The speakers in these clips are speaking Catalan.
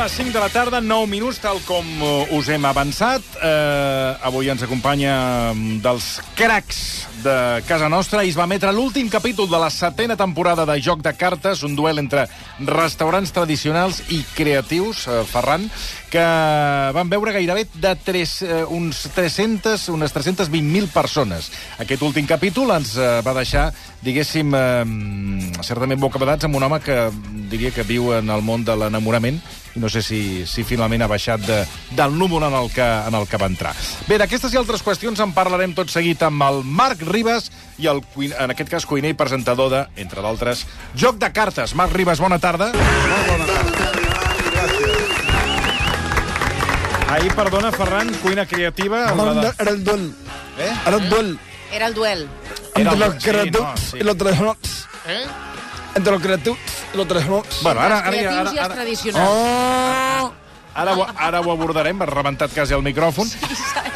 les 5 de la tarda, 9 minuts, tal com eh, us hem avançat. Eh, avui ens acompanya mm, dels cracs de casa nostra i es va emetre l'últim capítol de la setena temporada de Joc de Cartes, un duel entre restaurants tradicionals i creatius, eh, Ferran, que van veure gairebé de tres, eh, uns 300, unes 320.000 persones. Aquest últim capítol ens eh, va deixar, diguéssim, eh, certament bocabadats amb un home que diria que viu en el món de l'enamorament i no sé si, si finalment ha baixat de, del número en el, que, en el que va entrar. Bé, d'aquestes i altres qüestions en parlarem tot seguit amb el Marc Ribas i el, en aquest cas, cuiner i presentador de, entre d'altres, Joc de Cartes. Marc Ribas, bona tarda. Molt bona tarda. Ahir, perdona, Ferran, cuina creativa... No, de- Era el duel. Eh? Era el duel. Era el duel. Era Entre el- los sí, no, sí. i los tradicionals. Eh? Entre los creatius i los tradicionals. Bueno, ara, els ara, creatius ara, i els ara, tradicionals. Oh! Ara, ho, ara ho abordarem, m'ha rebentat quasi el micròfon.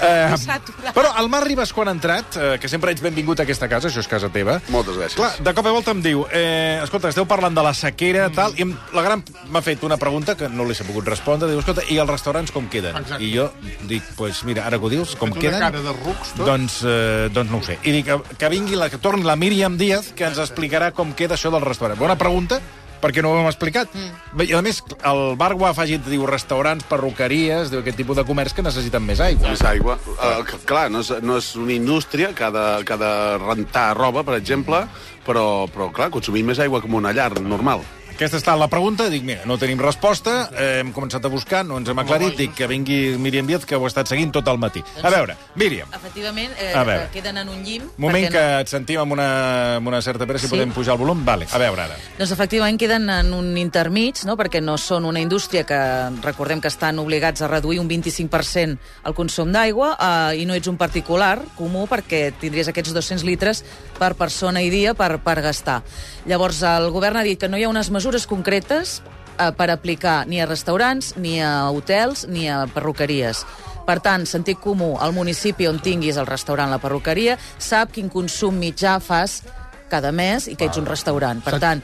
Eh, S'ha aturat. Però el Marc Ribas, quan ha entrat, eh, que sempre ets benvingut a aquesta casa, això és casa teva, Moltes gràcies. Clar, de cop i volta em diu, eh, escolta, esteu parlant de la sequera, Mm. tal, i em, la gran m'ha fet una pregunta que no li he pogut respondre, diu, escolta, i els restaurants com queden? Exacte. I jo dic, pues mira, ara que ho dius, com queden? cara de rucs, tot. Doncs, eh, doncs no ho sé. I dic, que, que vingui, la, que torni la Míriam Díaz, que ens explicarà com queda això del restaurant. Bona pregunta, perquè no ho hem explicat. Mm. I a més, el bar ho ha afegit, diu, restaurants, perruqueries, diu, aquest tipus de comerç que necessiten més aigua. Més aigua. Uh, clar, no és, no és una indústria que ha, de, que ha de rentar roba, per exemple, però, però clar, consumim més aigua en una llar normal. Aquesta està la pregunta, dic, mira, no tenim resposta, eh, hem començat a buscar, no ens hem aclarit, dic que vingui Míriam Díaz, que ho ha estat seguint tot el matí. A veure, Míriam, Efectivament, eh, A veure. queden en un llim. moment que et sentim amb una, amb una certa pera, si Sí. podem pujar el volum. Vale, a veure ara. Doncs efectivament queden en un intermig, no? perquè no són una indústria que recordem que estan obligats a reduir un 25% el consum d'aigua eh, i no ets un particular comú perquè tindries aquests 200 litres per persona i dia per, per gastar. Llavors el govern ha dit que no hi ha unes mesures concretes eh, per aplicar ni a restaurants, ni a hotels, ni a perruqueries. Per tant, sentit comú, al municipi on tinguis el restaurant, la perruqueria, sap quin consum mitjà fas cada mes i que ets un restaurant. Per tant,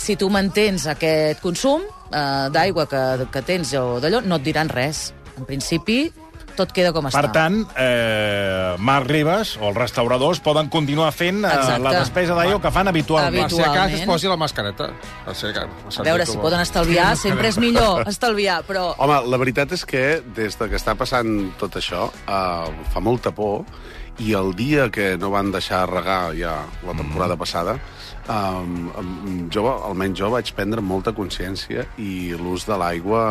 si tu mantens aquest consum eh, d'aigua que, que tens o d'allò, no et diran res. En principi, tot queda com està. Per tant, eh, Marc Ribas o els restauradors poden continuar fent eh, Exacte. la despesa d'aigua que fan habitualment. Per si a cas es posi la mascareta. Per si a cas. a veure, si poden estalviar, sempre és millor estalviar, però... Home, la veritat és que des de que està passant tot això uh, fa molta por i el dia que no van deixar regar ja la temporada passada um, um, jo, almenys jo vaig prendre molta consciència i l'ús de l'aigua,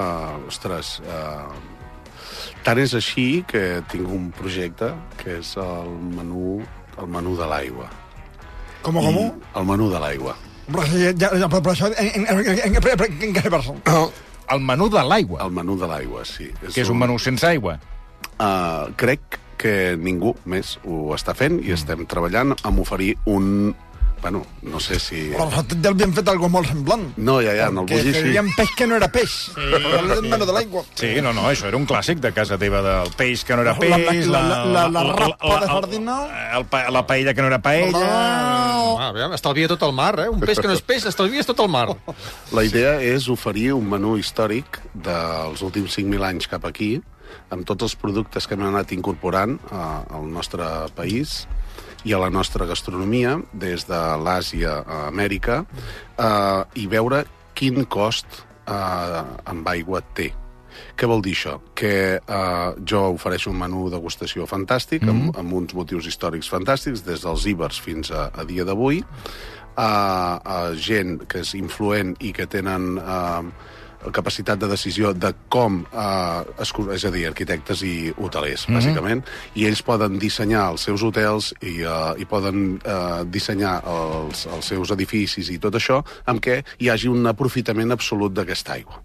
ostres, uh, tant és així que tinc un projecte que és el menú, el menú de l'aigua. ¿Cómo, cómo? I El menú de l'aigua. Però ja, ja, ja, però això en, en, en, en, en, en, en? El menú de l'aigua, El menú de l'aigua, sí. que és un menú sense aigua. Uh, crec que ningú més ho està fent i estem treballant amb oferir un... Bueno, no sé si... Però nosaltres ja havíem fet algo molt semblant. No, ja, ja, en el Que sí. feien peix que no era peix. Sí. Menú de l'aigua. Sí, no, no, això era un clàssic de casa teva, del peix que no era La- peix... la- la- la- la rapa de sardina. El, la paella que no era paella... Ah, aviam, estalvia tot el mar, eh? Un peix que no és peix, estalvies tot el mar. La idea és oferir un menú històric dels últims 5.000 anys cap aquí, amb tots els productes que hem anat incorporant uh, al nostre país i a la nostra gastronomia, des de l'Àsia a Amèrica, uh, i veure quin cost uh, amb aigua té. Què vol dir això? Que uh, jo ofereixo un menú degustació fantàstic, mm -hmm. amb, amb uns motius històrics fantàstics, des dels ibers fins a, a dia d'avui, a, a gent que és influent i que tenen uh, capacitat de decisió de com, eh, esco- és a dir, arquitectes i hotelers, bàsicament, i ells poden dissenyar els seus hotels i, uh, i poden uh, dissenyar els, els seus edificis i tot això amb què hi hagi un aprofitament absolut d'aquesta aigua.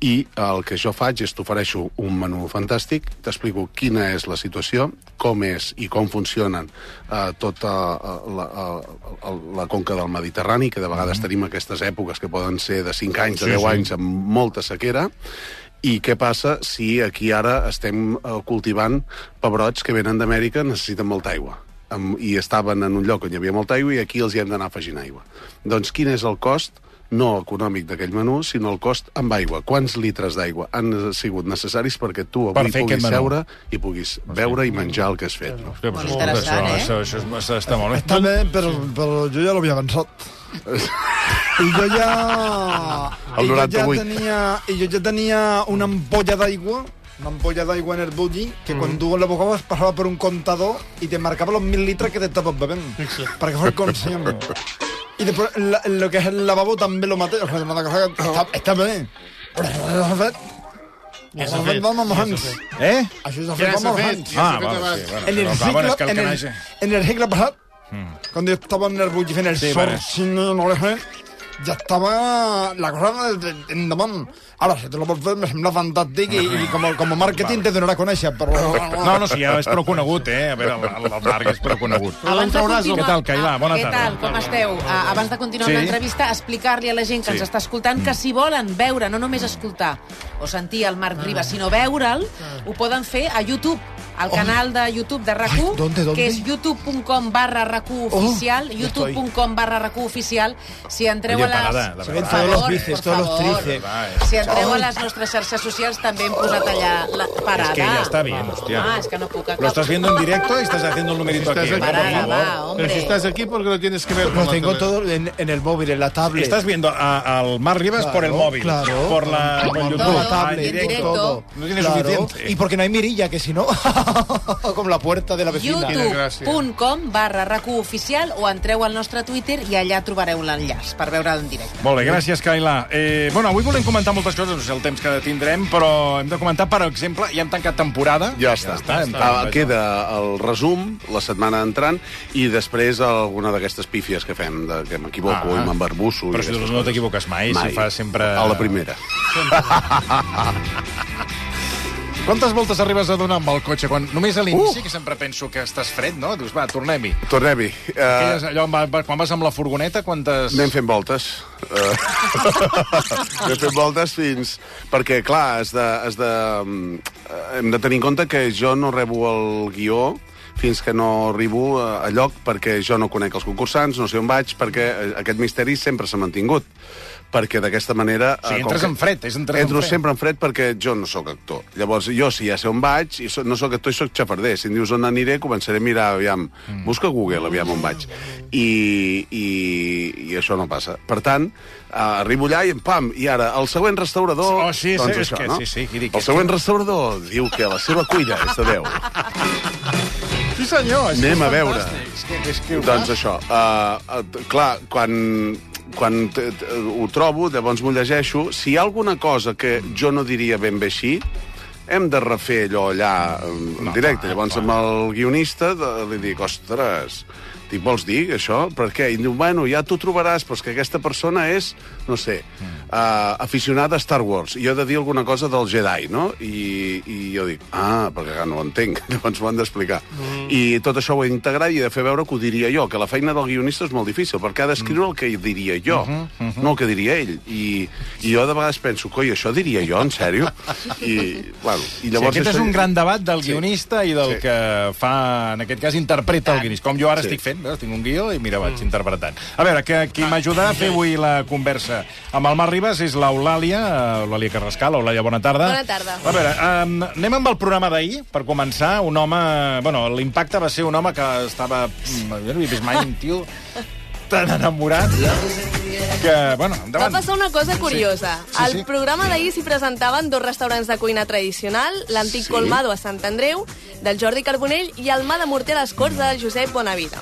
I el que jo faig és t'ofereixo un menú fantàstic, t'explico quina és la situació, com és i com funcionen eh, tota eh, la, eh, la conca del Mediterrani, que de vegades tenim aquestes èpoques que poden ser de 5 anys, de Sí, 10 sí. anys, amb molta sequera, i què passa si aquí ara estem eh, cultivant pebrots que venen d'Amèrica, necessiten molta aigua i estaven en un lloc on hi havia molta aigua i aquí els hi hem d'anar afegint aigua. Doncs quin és el cost no econòmic d'aquell menú, sinó el cost amb aigua. Quants litres d'aigua han sigut necessaris perquè tu Per avui aquest puguis seure i puguis beure i menjar el que has fet. No? Hòstia, però Molt això, eh? això, això, és- això està molt bé. Està bé, però, però jo ja l'havia avançat. I jo ja... El i jo ja 98. tenia, I jo ja tenia una ampolla d'aigua una ampolla d'aigua en el bulli que Mm. quan tu l'abocaves passava per un comptador i te marcava los mil litres que te estaves bevent perquè fos conscient i després la, lo que és el lavabo també lo que està, està bé però això fet fet vamos anys Eh? això s'ha Ja fet vamos fet, ja s'ha Ah, fet vale, abans. sí, bueno, en el, el en, el, canalla... en el segle pasado, cuando yo estaba en el bulli fent el Sí, sí, vale. sorcino, no sé, ja estava la cosa de- de- endavant. Ara, si te lo vols fer, me sembla fantàstic i, i com, com a màrqueting te donarà a conèixer, però... No, no, sí, ja és prou conegut, eh? A veure, el, el Marc és prou conegut. D'on trauràs el... Què tal, Cailà? Bona Què tarda. tal? Com esteu? Uh, abans de continuar Sí. sí. l'entrevista, explicar-li a la gent que Sí. ens està escoltant que si volen veure, no només escoltar o sentir el Marc Ribas, sinó veure'l, ho poden fer a YouTube, al canal de YouTube de rac Ai, ¿dónde, dónde? que és youtube.com barra rac oficial, ya youtube.com barra rac oficial. Si entreu Oye, a les... parada, Se ven todos los bíceps, todos los tríceps. Si entreu a les nostres xarxes socials també hem posat allà la parada. Es que ya está bien, hostia. Ah, és que no puc acabar. Lo estás viendo en directo y estás haciendo el numerito Estás aquí. Parada, va, hombre. Pero si estás aquí porque lo tienes que ver. Lo tengo todo en, en el móvil, en la tablet. Estás viendo a- al Mar Rivas por el Claro, móvil, claro. por la por YouTube, la ah, tablet, en en directo. todo. No tiene Claro. suficiente. Y porque no hay mirilla, que si no, como la puerta de la vecina. Youtube.com barra rac oficial o entreu al nostre Twitter i allà trobareu l'enllaç per veure'l en directe. Molt bé, gràcies, Cailà. Eh, bueno, avui volem comentar moltes coses, no sé el temps que tindrem, però hem de comentar, per exemple, ja hem tancat temporada. Ja està. Ja està, Ah, tancat. queda el resum, la setmana entrant, i després alguna d'aquestes pífies que fem, de, que m'equivoco Ah. i m'embarbusso. i Però si no t'equivoques mai, si fas sempre- A la primera. Quantes voltes arribes a donar amb el cotxe? Quan, només a l'inici, uh! que sempre penso que estàs fred, no? Dius, va, tornem-hi. Tornem-hi. Aquelles, Uh, allò, va, va, quan vas amb la furgoneta, quantes... anem fent voltes. Uh, anem fent voltes fins... Perquè, clar, has de, has de, mm, hem de tenir en compte que jo no rebo el guió fins que no arribo a lloc perquè jo no conec els concursants, no sé on vaig, perquè eh, aquest misteri sempre s'ha mantingut perquè d'aquesta manera... O sigui, eh, entres que- en fred, és entrar en Entro fred. sempre en fred perquè jo no sóc actor. Llavors, jo si ja sé on vaig, i so, no sóc actor i sóc xafarder. Si em dius on aniré, començaré a mirar, aviam, mm. busca Google, aviam on vaig. I, i, I això no passa. Per tant, uh, arribo allà i pam, i ara, el següent restaurador... Oh, sí, sí, doncs és això, que no? sí, sí, qui dic, El següent restaurador diu que la seva cuina és de 10. Sí, senyor. És que Anem a veure. És que, és que Doncs això, uh, uh, clar, quan, quan ho trobo, llavors m'ho llegeixo, si hi ha alguna cosa que jo no diria ben bé així, hem de refer allò allà en No, directe. clar, Llavors clar. amb el guionista de, li dic, ostres, dic, vols dir això? Per què? I diu, bueno, ja t'ho trobaràs, però és que aquesta persona és, no sé, uh, aficionada a Star Wars. I jo he de dir alguna cosa del Jedi, no? I, i jo dic, ah, perquè clar, no ho entenc, llavors m'ho han d'explicar. Mm. I tot això ho he d'integrar i he de fer veure que ho diria jo, que la feina del guionista és molt difícil, perquè ha d'escriure el que diria jo, uh -huh, uh -huh. no el que diria ell. I, I jo de vegades penso, coi, això diria jo, en sèrio? I, bueno, i Sí, llavors... aquest és un gran debat del Sí. guionista i del Sí. que fa, en aquest cas, interpreta el guionista. Com jo ara Sí. estic fent, veus? tinc un guió i mira, vaig interpretant. A veure, que, qui m'ajudarà a fer avui la conversa amb el Marc Ribas és l'Eulàlia, eh, Eulàlia Carrascal. Eulàlia, bona tarda. Bona tarda. A veure, um, anem amb el programa d'ahir, per començar. Un home... Bueno, l'impacte va ser un home que estava... mm, Jo no havia vist mai un tio tan enamorat que, bueno, Va endavant. passar una cosa curiosa. Sí, Al sí. programa d'ahir s'hi presentaven dos restaurants de cuina tradicional, l'antic Sí. Colmado a Sant Andreu, del Jordi Carbonell, i el Mà de Morter a les Corts de Josep Bonavida.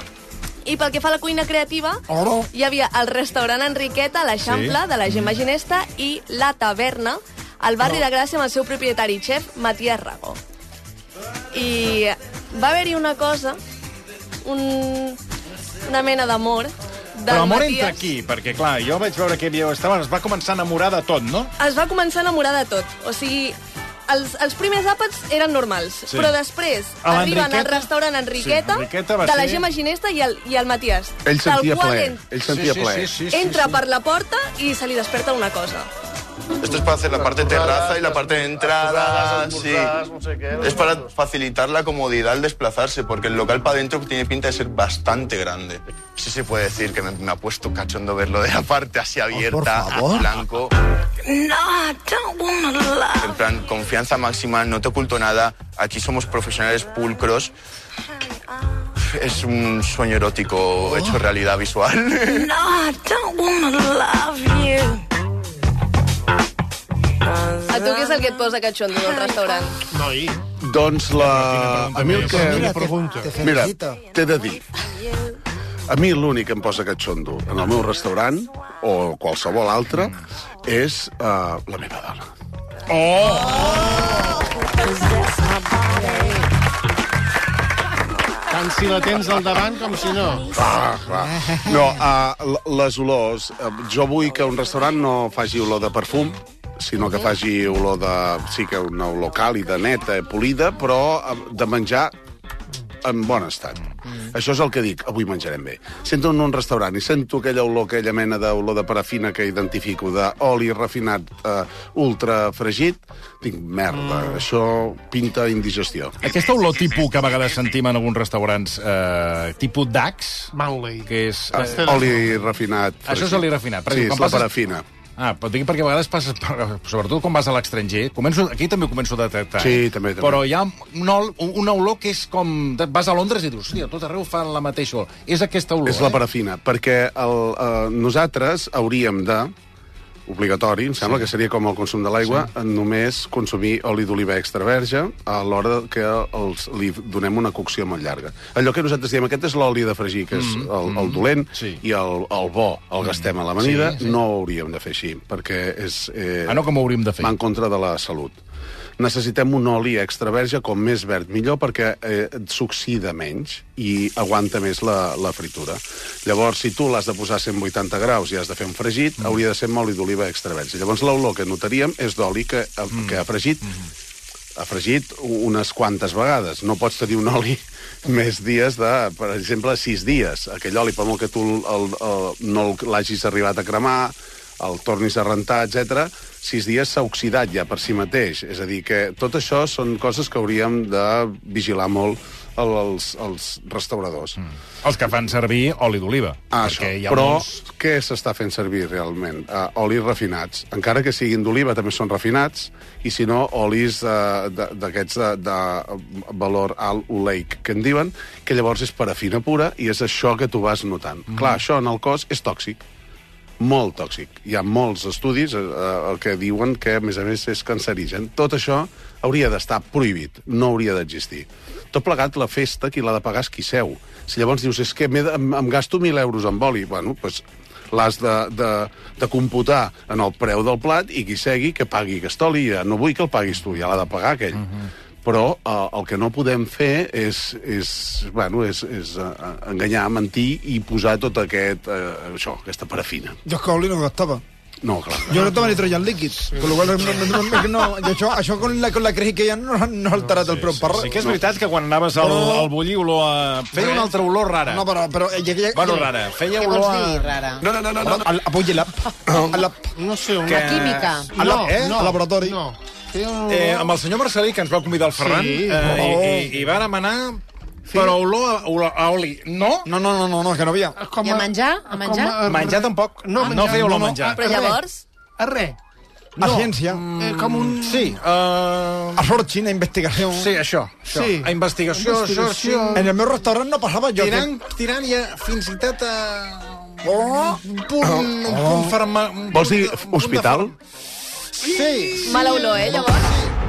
I pel que fa a la cuina creativa, Ara, hi havia el restaurant Enriqueta l'Eixample, Sí. de la Gemma Ginesta, i la taverna al barri de Gràcia amb el seu propietari xef, Matías Rago. I va haver-hi una cosa, un, una mena d'amor, Però amor Matías. entre qui? Perquè, clar, jo vaig veure que hi havia... Estava, es va començar a enamorar de tot, no? es va començar a enamorar de tot. O sigui, els, els primers àpats eren normals, Sí. sí. però després A arriben al restaurant Enriqueta, Sí, de la Gemma Ginesta i el, i el Matías. Ell sentia ple, en- ell sentia ple. sí, sí, sí, entra sí. per la porta i se li desperta una cosa. Esto es para hacer la parte terraza y la parte de entrada. Sí. no Es para facilitar la comodidad al desplazarse, porque el local para adentro tiene pinta de ser bastante grande. Sí se puede decir que me, me ha puesto cachondo verlo de la parte así abierta, a blanco. En plan, confianza máxima, no te oculto nada. Aquí somos profesionales pulcros. Es un sueño erótico hecho realidad visual. A tu què és el que et posa catxondo d'un restaurant? Noi, Doncs la... A mi el que... Mira, te, pregunta. te Mira, felicito. t'he de dir. A mi l'únic que em posa catxondo en el meu restaurant, o qualsevol altre, és uh, la meva dona. tant si la tens al davant com si no. Ah, clar. No, uh, les olors... Uh, jo vull que un restaurant no faci olor de perfum, sinó que faci olor de... Sí que una olor càlida, neta, polida, però eh, de menjar en bon estat. Mm. Això és el que dic, avui menjarem bé. Sento en un restaurant i sento aquella olor, aquella mena d'olor de parafina que identifico, d'oli refinat eh, ultra fregit, dic, merda, mm. això pinta indigestió. Aquesta olor tipus que a vegades sentim en alguns restaurants, eh, tipus Dax, Manley. que és... Ah, Eh, oli refinat. Això és fregit. oli refinat. Per Sí, és la passes- parafina. Ah, però dic perquè a vegades passes, per- sobretot quan vas a l'estranger, començo, aquí també començo a detectar. Sí, eh? també, també. Però hi ha una, ol- una olor que és com... Vas a Londres i dius, hòstia, tot arreu fan la mateixa olor. És aquesta olor, És la eh? parafina, perquè el, eh, nosaltres hauríem de, obligatori, em sembla que seria com el consum de l'aigua, sí. només consumir oli d'oliva extra verge a l'hora que els, li donem una cocció molt llarga. Allò que nosaltres diem, aquest és l'oli de fregir, que és el, el dolent, Sí. i el, el bo el gastem a l'amanida, Sí, sí. no ho hauríem de fer així, perquè és... Eh, Ah, no, com ho hauríem de fer? va en contra de la salut. Necessitem un oli extra verge, com més verd millor, perquè eh, s'oxida menys i aguanta més la, la fritura. Llavors, si tu l'has de posar a 180 graus i has de fer un fregit, mm. hauria de ser amb oli d'oliva extra verge. Llavors, l'olor que notaríem és d'oli que, mm. que ha fregit ha fregit unes quantes vegades. No pots tenir un oli més dies de, per exemple, sis dies. Aquell oli, per molt que tu el, el, el, no l'hagis arribat a cremar, el tornis a rentar, etc, sis dies s'ha oxidat ja per si mateix. És a dir, que tot això són coses que hauríem de vigilar molt el- els, els restauradors. Mm. Els que fan servir oli d'oliva. Ah, això. hi ha Però molts... què s'està fent servir realment? Uh, olis refinats. Encara que siguin d'oliva, també són refinats, i si no, olis uh, d'aquests de, de valor alt oleic, que en diuen, que llavors és parafina pura, i és això que tu vas notant. Mm. Clar, això en el cos és tòxic molt tòxic. Hi ha molts estudis eh, eh, que diuen que, a més a més, és cancerigen. Tot això hauria d'estar prohibit, no hauria d'existir. Tot plegat, la festa, qui l'ha de pagar és qui seu. Si llavors dius, és que em, em gasto 1.000 euros amb oli, bueno, doncs l'has de, de, de computar en el preu del plat i qui segui que pagui aquest oli. Ja no vull que el paguis tu, ja l'ha de pagar aquell. Uh -huh però eh, el que no podem fer és, és, bueno, és, és eh, enganyar, mentir i posar tot aquest, eh, això, aquesta parafina. Jo que oli no gastava. No, clar. Yo no estaba nitrogen líquids, con lo cual no, no, no, no, no, això, això con la, con la crisi que hi ha no, no ha alterat el preu per res. Sí que és veritat que quan anaves al, Però- al bullir olor a... Feia una altra olor rara. No, però... però ja, ja, Bueno, rara. Feia Què olor dir, a... rara? No, no, no, no, no. Al, a Puig i l'App. A l'App. No sé, una... Que- Química. A la- eh? Al laboratori. No. Eh, amb el senyor Marcelí, que ens va convidar el Ferran, Sí. eh, i, i, i vàrem anar... Però olor a, olor a oli, no? No, no, no, no, no, que no havia. Com I a menjar? A menjar? com Menjar tampoc. No, no menjar, feia olor no, a no. menjar. Però llavors, A res. A ciència. Eh, com un... Sí, uh... A Sorchin, a investigació. sí, això. això. Sí. A investigació, Investigació. això, En el meu restaurant no passava sí. jo. Tirant, tirant ja fins i tot a... Oh, Un punt, un punt farma... un Vols dir punt de- de Sí. mala olor, eh, llavors?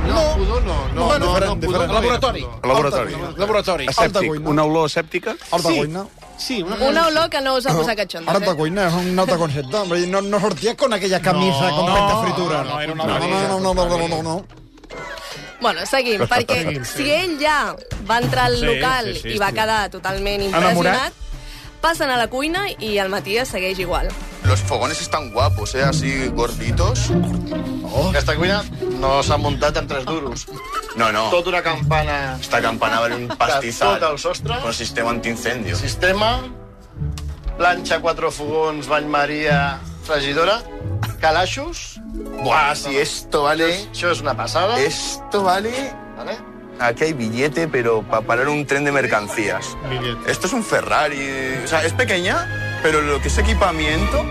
No, pudor no. No, no, diferent, no, pudor no Laboratori. pudor. Laboratori. Laboratori. Asèptic. cuina. Una olor asèptica? Alta Sí. cuina. Sí, una Una olor que no us ha posat catxondos, Alta eh? cuina, és un altre concepte. Hombre, no, no sorties con aquella camisa No, con no, penta fritura. no, era una no, no, no, no, no, no, no, no. Bueno, seguim, perquè si ell ja va entrar al Sí, local sí, sí, i va sí. quedar totalment Enamorat. Passen a la cuina i el Matías segueix igual. Los fogones están guapos, ¿eh? Así gorditos. Aquesta cuina no s'ha muntat en tres duros. No, no. Tota una campana... Esta campana vale un pastizal. Tot el sostre. Con sistema antiincendio. Sistema, planxa, quatre fogons, bany maria, fregidora, calaixos Buah, si esto vale... Això és una passada. Esto vale... Vale? Aquí hay billete, pero para parar un tren de mercancías. Billete. Esto es un Ferrari. O sea, es pequeña, pero lo que es equipamiento,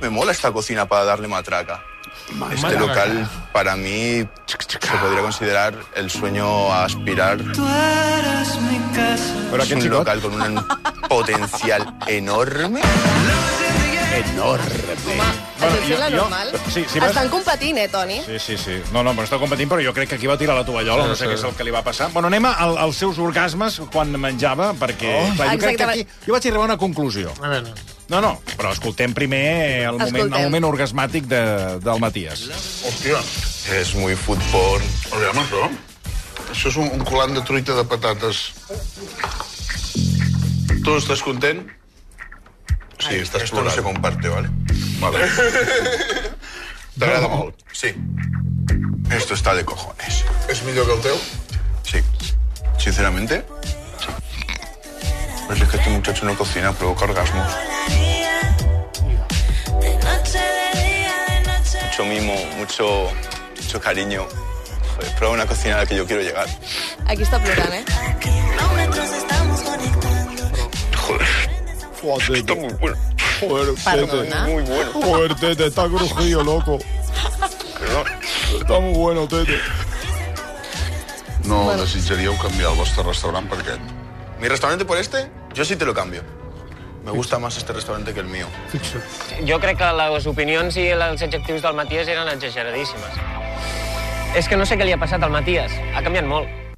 me mola esta cocina para darle matraca. Este Matraca. local, para mí, se podría considerar el sueño a aspirar. Però Es aquest un xicot... local con un potencial enorme. Enorme. Això és la normal. Sí, sí, vas... Estan competint, eh, Toni? Sí, sí, sí. No, no, però està competint, però jo crec que aquí va tirar la tovallola, no sé Sí, què sí. és el que li va passar. Bueno, anem al, als seus orgasmes quan menjava, perquè... Oh, clar, jo crec que aquí... Jo vaig arribar a una conclusió. A veure, No, no, però escoltem primer el moment, Escoltem. el moment orgasmàtic de, del Matías. Hòstia, Es muy fútbol. aviam això. Això és un, un colant de truita de patates. Tu estàs content? Sí, estàs Esto no se comparte, ¿vale? Vale. T'agrada molt. Sí. Esto está de cojones. És millor que el teu? Sí. Sinceramente, sí. Pero es que este muchacho no cocina, provoca orgasmos. Mucho mimo, mucho, mucho cariño. Joder, prueba una cocina a la que yo quiero llegar. Aquí està plorant, eh? Joder, está muy bueno. Joder, Perdona. Muy bueno. Joder, Tete, está crujido, loco. Está muy bueno, Tete. No desitjaríeu canviar el vostre restaurant per aquest? ¿Mi restaurante por este? Yo sí te lo cambio. Me gusta más este restaurante que el mío. Jo crec que les opinions i els adjectius del Matías eren exageradíssimes. És que no sé què li ha passat al Matías. Ha canviat molt.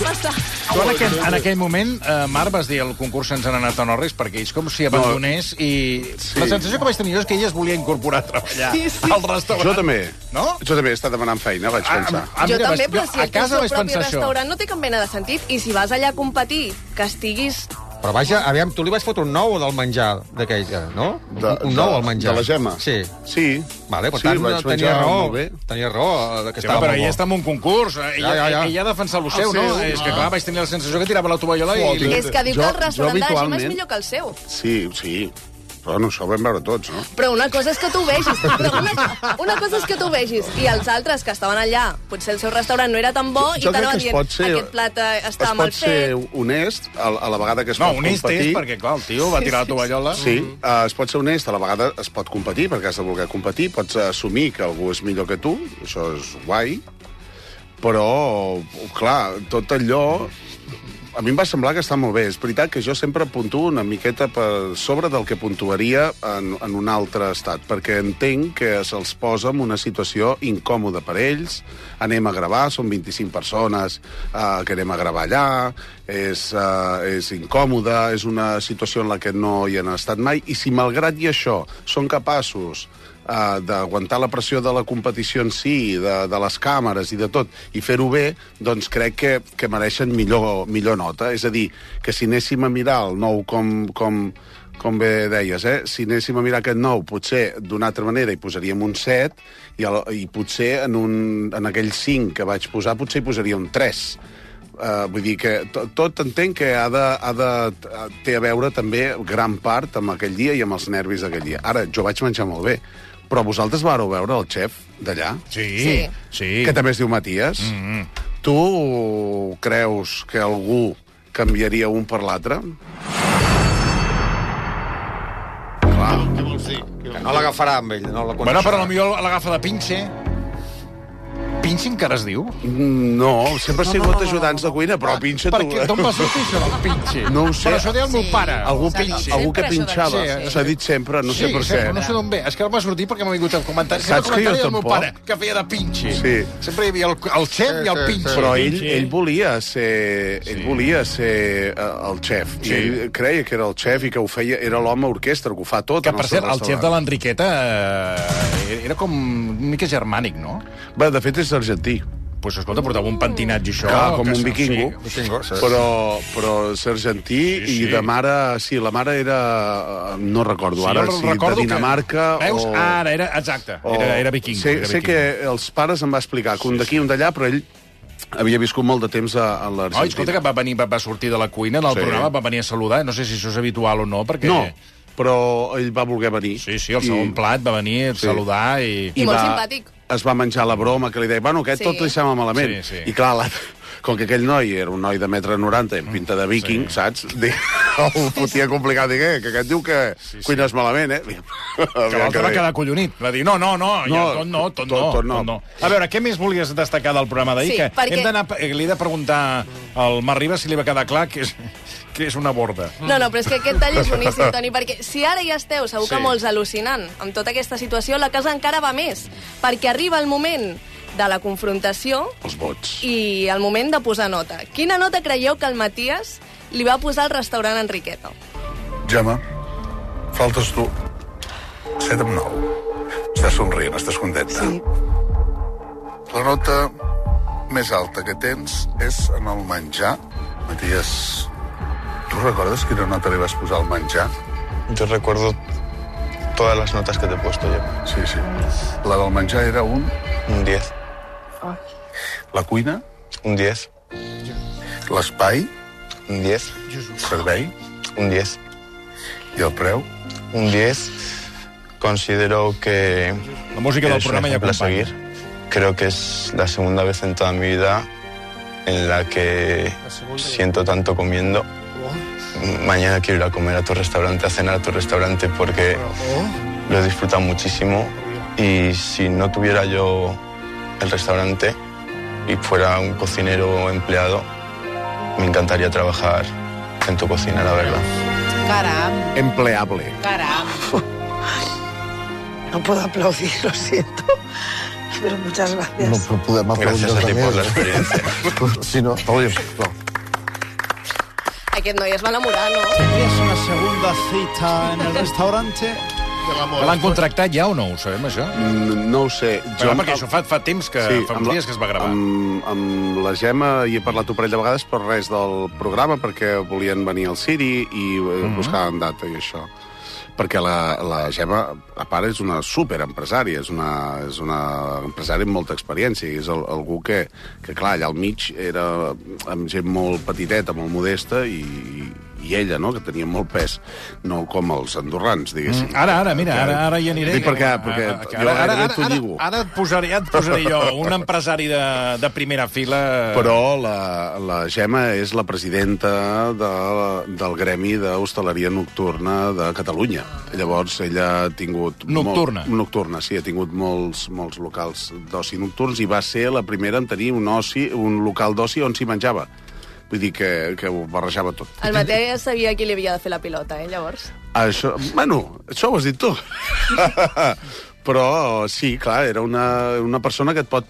Passar. Tu en aquell, en aquell moment, eh, Marc, vas dir el concurs sense han anat a no res, perquè és com si abandonés i... Sí. La sensació que vaig tenir jo és que ella es volia incorporar a treballar Sí, sí. al restaurant. Jo també. No? Jo també he estat demanant feina, vaig pensar. Ah, jo mira, també, vaig- però jo si a el teu casa vaig propi pensar això. restaurant no té cap mena de sentit. I si vas allà a competir, que estiguis... Però vaja, aviam, tu li vas fotre un nou del menjar d'aquella, no? De- un nou al menjar. de la Gemma? Sí. Sí. Vale, per sí, tant, vaig tenia menjar raó. molt bé. Tenia raó, eh, que Sí, estava però ella està en un concurs. eh, Ella, Ja, ja, ja. ella ha defensat el seu, El no? seu, És que, clar, vaig tenir la sensació que tirava la tovallola i... És que diu Jo- que el jo restaurant de la Gemma és millor que el seu. Sí, sí. Però no, això ho vam veure tots, no? Però una cosa és que tu ho vegis, però una, una cosa és que tu ho vegis, i els altres que estaven allà, potser el seu restaurant no era tan bo, i jo t'anaven crec que es dient, pot ser- aquest plat eh, està es mal pot ser fet. honest a, a la vegada que es No, pot honest competir. és perquè, clar, el tio va tirar la tovallola. Sí, uh, es pot ser honest, a la vegada es pot competir, perquè has de voler competir, pots assumir que algú és millor que tu, això és guai, però, clar, tot allò... A mi em va semblar que està molt bé. És veritat que jo sempre puntuo una miqueta per sobre del que puntuaria en, en un altre estat, perquè entenc que se'ls posa en una situació incòmoda per ells. Anem a gravar, són 25 persones eh, que anem a gravar allà, és, eh, és incòmoda, és una situació en la que no hi han estat mai, i si malgrat i això són capaços uh, d'aguantar la pressió de la competició en si, de, de les càmeres i de tot, i fer-ho bé, doncs crec que, que mereixen millor, millor nota. És a dir, que si anéssim a mirar el nou com, com, com bé deies, eh? si anéssim a mirar aquest nou, potser d'una altra manera hi posaríem un 7, i, el, i potser en, un, en aquell 5 que vaig posar, potser hi posaria un 3. Uh, vull dir que tot, tot entenc que ha de, ha de, té a veure també gran part amb aquell dia i amb els nervis d'aquell dia. Ara, jo vaig menjar molt bé, però vosaltres vareu veure el xef d'allà? Sí, Sí. sí. Que també es diu Matías. Mm -hmm. Tu creus que algú canviaria un per l'altre? Clar. Què vols dir? Que no l'agafarà amb ell, no la Bueno, però potser l'agafa de pinche. Pinche encara es diu? No, sempre ha sigut ajudants de cuina, però pinxa tu. Perquè d'on va sortir això del pinche? No ho sé. Però això deia el meu Sí. pare. Algú, S'ha pin, dit algú que pinxava. S'ha dit sempre, no sé sí, per sí, què. no sé d'on ve. És que va sortir perquè m'ha vingut el comentari. Saps que jo meu tampoc? pare, que feia de pinche. Sí. Sempre hi havia el, el xef i el pinche. Però ell, ell volia ser, ell volia ser eh, el xef. Sí. I ell creia que era el xef i que ho feia, era l'home orquestra, que ho fa tot. Que, per cert, el xef de l'Enriqueta eh, era com una mica germànic, no? Bé, de fet, és argentí. Pues, escolta, portava un pentinat i això... Clar, com que un vikingo. Sí. Vikingo, sí. Però, però és argentí Sí, sí. i de mare... Sí, la mare era... No recordo ara jo si recordo de Dinamarca que... Veus? o... Ara, era, exacte, era, era vikingo. Sé, era sé vikingo. que els pares em va explicar que un d'aquí i un d'allà, però ell havia viscut molt de temps a, a Oi, l'Argentina. escolta, que va, venir, va, va sortir de la cuina en el Sí. programa, va venir a saludar. No sé si això és habitual o no, perquè... No, però ell va voler venir. Sí, sí, el segon plat va venir a Sí. saludar i... I molt va, simpàtic. Es va menjar la broma que li deia, bueno, aquest Sí. tot li sembla malament. Sí, sí. I clar, la, com que aquell noi era un noi de metre 90 amb pinta de viking, sí. saps? Ho fotia complicat. Dic, eh, que aquest diu que sí, sí. cuines malament, eh? Que l'altre va quedar collonit. Va dir, no, no, no, no ja, tot no, tot, tot- no, tot no. tot no. A veure, què més volies destacar del programa d'ahir? Sí, que perquè- hem d'anar... eh, Li he de preguntar al Marc Ribas si li va quedar clar que és, que és una borda. No, no, però és que aquest tall és boníssim, Toni, perquè si ara ja esteu, segur que Sí. molts al·lucinant amb tota aquesta situació, la cosa encara va més, perquè arriba el moment de la confrontació Els vots. i el moment de posar nota. Quina nota creieu que el Matías li va posar al restaurant Enriqueta? Gemma, faltes tu. 7 amb 9. Estàs somrient, estàs contenta. Sí. La nota més alta que tens és en el menjar. Matías, tu recordes quina nota li vas posar al menjar? Yo recuerdo todas las notas que te he puesto yo. Sí, sí. La del menjar era un... Un 10. La cuina, Un 10. l'espai, Un 10. el servei Un 10. i el preu. Un 10. Considero que La música del es un programa ja ejemplo a acompanya. seguir. Creo que es la segunda vez en toda mi vida en la que siento tanto comiendo. Mañana quiero ir a comer a tu restaurante, a cenar a tu restaurante porque lo he disfrutado muchísimo y si no tuviera yo el restaurante y fuera un cocinero empleado, me encantaría trabajar en tu cocina, la verdad. Caram, Empleable. caram. No puedo aplaudir, lo siento. Pero muchas gracias. No podem aplaudir Gracias a ti por la experiencia. Sí, no? No. Aquest noi es va enamorar, no? ¿Tendrías una segunda cita en el restaurante? L'han contractat ja o no? Ho sabem, això? Mm, No ho sé. Però, perquè això fa, fa temps que... fa amb uns la- dies que es va gravar. Amb, amb la Gemma hi he parlat un parell de vegades per res del programa, perquè volien venir al Siri i mm. -hmm. buscaven data i això. Perquè la, la Gemma, a part, és una superempresària, és una, és una empresària amb molta experiència, és el, algú que, que, clar, allà al mig era amb gent molt petiteta, molt modesta, i, i ella, no?, que tenia molt pes, no com els andorrans, diguéssim. Mm, Ara, ara, mira, ara, ara hi aniré. Dic perquè, Ah, perquè ah, que jo ara, ara, ara, t'ho ara, lligo. ara et posaré, et posaré jo, un empresari de, de primera fila... Però la, la Gemma és la presidenta de, del Gremi d'Hostaleria Nocturna de Catalunya. Llavors, ella ha tingut... Nocturna. Molt, nocturna, sí, ha tingut molts, molts locals d'oci nocturns i va ser la primera en tenir un, oci, un local d'oci on s'hi menjava. Vull dir que, que ho barrejava tot. El Matías sabia qui li havia de fer la pilota, eh, llavors. Això, bueno, això ho has dit tu. Però sí, clar, era una, una persona que et pot...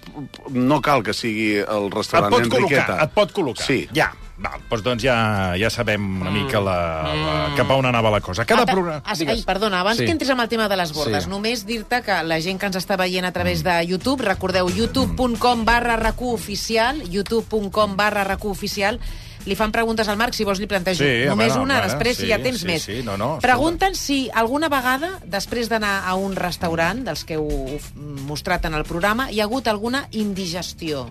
No cal que sigui el Et restaurant pot col·locar, Enriqueta. et pot col·locar. Sí. Ja, val, doncs, doncs ja, ja sabem una mica la, la, cap a on anava la cosa. Cada Ata- programa... Ai, perdona, abans Sí. que entres amb el tema de les bordes, Sí. només dir-te que la gent que ens està veient a través de YouTube, recordeu, youtube.com barra oficial, youtube.com barra oficial, li fan preguntes al Marc, si vols li plantejo Sí, només veure, una, veure, després sí, si ja tens sí, més. sí, no, no. Pregunten si alguna vegada, després d'anar a un restaurant, dels que heu mostrat en el programa, hi ha hagut alguna indigestió.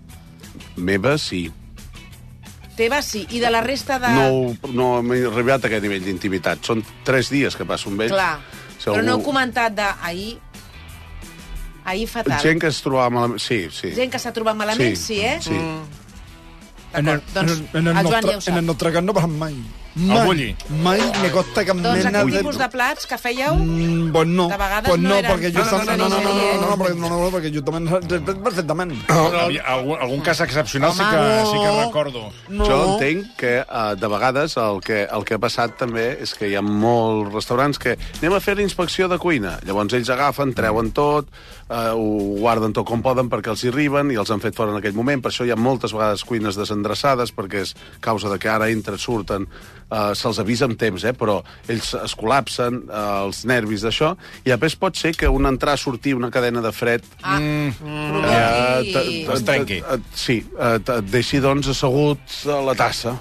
Meva, sí. Teva sí, i de la resta de... No, no m'he arribat a aquest nivell d'intimitat. Són tres dies que passo amb ell. Clar, Si però no heu algú- comentat de... Ahir, fatal. Gent que es trobava malament... Sí, sí. Gent que s'ha trobat malament, sí, Sí, eh? sí. En el, doncs en el, en el, el Joan nostre, ja ho sap. en el nostre cas no passa mai. El Mai, bulli. mai me costa cap Doncs mena de... tipus de plats que fèieu... Mm, pues no, De vegades pues no no, eren perquè jo. No, no, no, no, no, no, digerir, perquè, no, no, perquè jo també perfectament. Algun, algun cas excepcional sí que, Home, sí que no. recordo. No. Jo entenc que uh, de vegades el que, el que ha passat també és que hi ha molts restaurants que anem a fer la inspecció de cuina. Llavors ells agafen, treuen tot, uh, ho guarden tot com poden perquè els hi arriben i els han fet fora en aquell moment. Per això hi ha moltes vegades cuines desendreçades perquè és causa de que ara entren, surten, uh, se'ls avisa amb temps, eh? però ells es col·lapsen, uh, els nervis d'això, i després pot ser que un entrar, sortir, una cadena de fred... Ah, Mm, eh, t- Es trenqui. t- t- Sí, eh, et deixi, doncs, assegut a la tassa.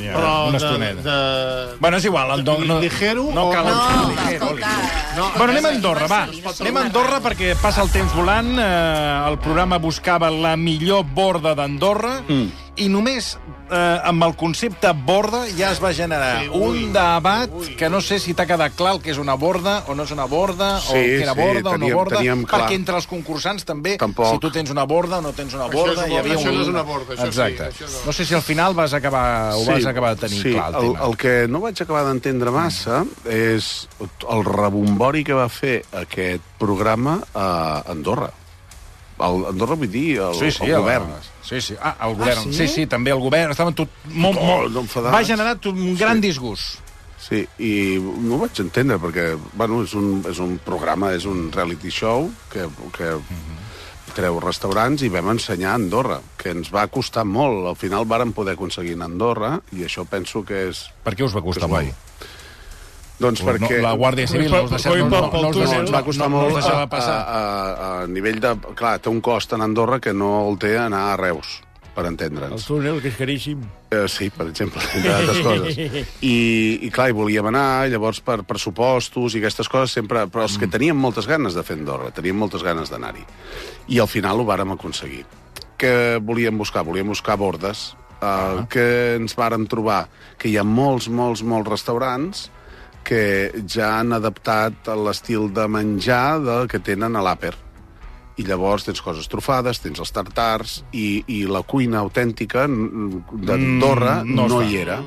ja, Però una de, estoneta. de... Bueno, és igual. El, no, no, Ligero no o cal no? No, ligero. escolta... No, Bueno, anem a Andorra, va. Anem a Andorra perquè passa el temps volant. Eh, el programa buscava la millor borda d'Andorra mm. I només eh, amb el concepte borda ja es va generar Sí, sí, ui, un debat que no sé si t'ha quedat clar el que és una borda o no és una borda, o Sí, que era sí, borda o teníem- no borda, teníem clar. perquè entre els concursants també, Tampoc. si tu tens una borda o no tens una Això borda, és hi havia borda, un... això no és una borda, això sí, Exacte. això no. no sé si al final vas acabar, ho vas acabar de tenir sí, clar, el, el, tema. el que no vaig acabar d'entendre massa és el rebombori que va fer aquest programa a Andorra. El, Andorra vull dir el, Sí, sí, el govern. Sí, sí. Ah, el govern. sí? sí? sí, també el govern. Estaven tot molt, Tot molt... enfadats. Va generar tot un gran disgust. Sí, i no ho vaig entendre, perquè bueno, és, un, és un programa, és un reality show que, que treu restaurants i vam ensenyar a Andorra, que ens va costar molt. Al final vàrem poder aconseguir anar a Andorra i això penso que és... Per què us va costar guai. Doncs No, perquè... la Guàrdia Civil no us deixava, no, no, no us deixava, ens va costar no, no molt deixava a, passar. a, a, a nivell de... Clar, té un cost en Andorra que no el té anar a Reus, per entendre'ns. túnel, que és caríssim. Eh, sí, per exemple, entre altres coses. I, I clar, hi volíem anar, llavors per pressupostos i aquestes coses sempre... Però els que teníem moltes ganes de fer Andorra, teníem moltes ganes d'anar-hi. I al final ho vàrem aconseguir. Què volíem buscar? Volíem buscar bordes, eh, que ens vàrem trobar que hi ha molts, molts, molts restaurants que ja han adaptat l'estil de menjar de, que tenen a l'àper i llavors tens coses trufades, tens els tartars, i, i la cuina autèntica d'Andorra Mm, no, no hi era.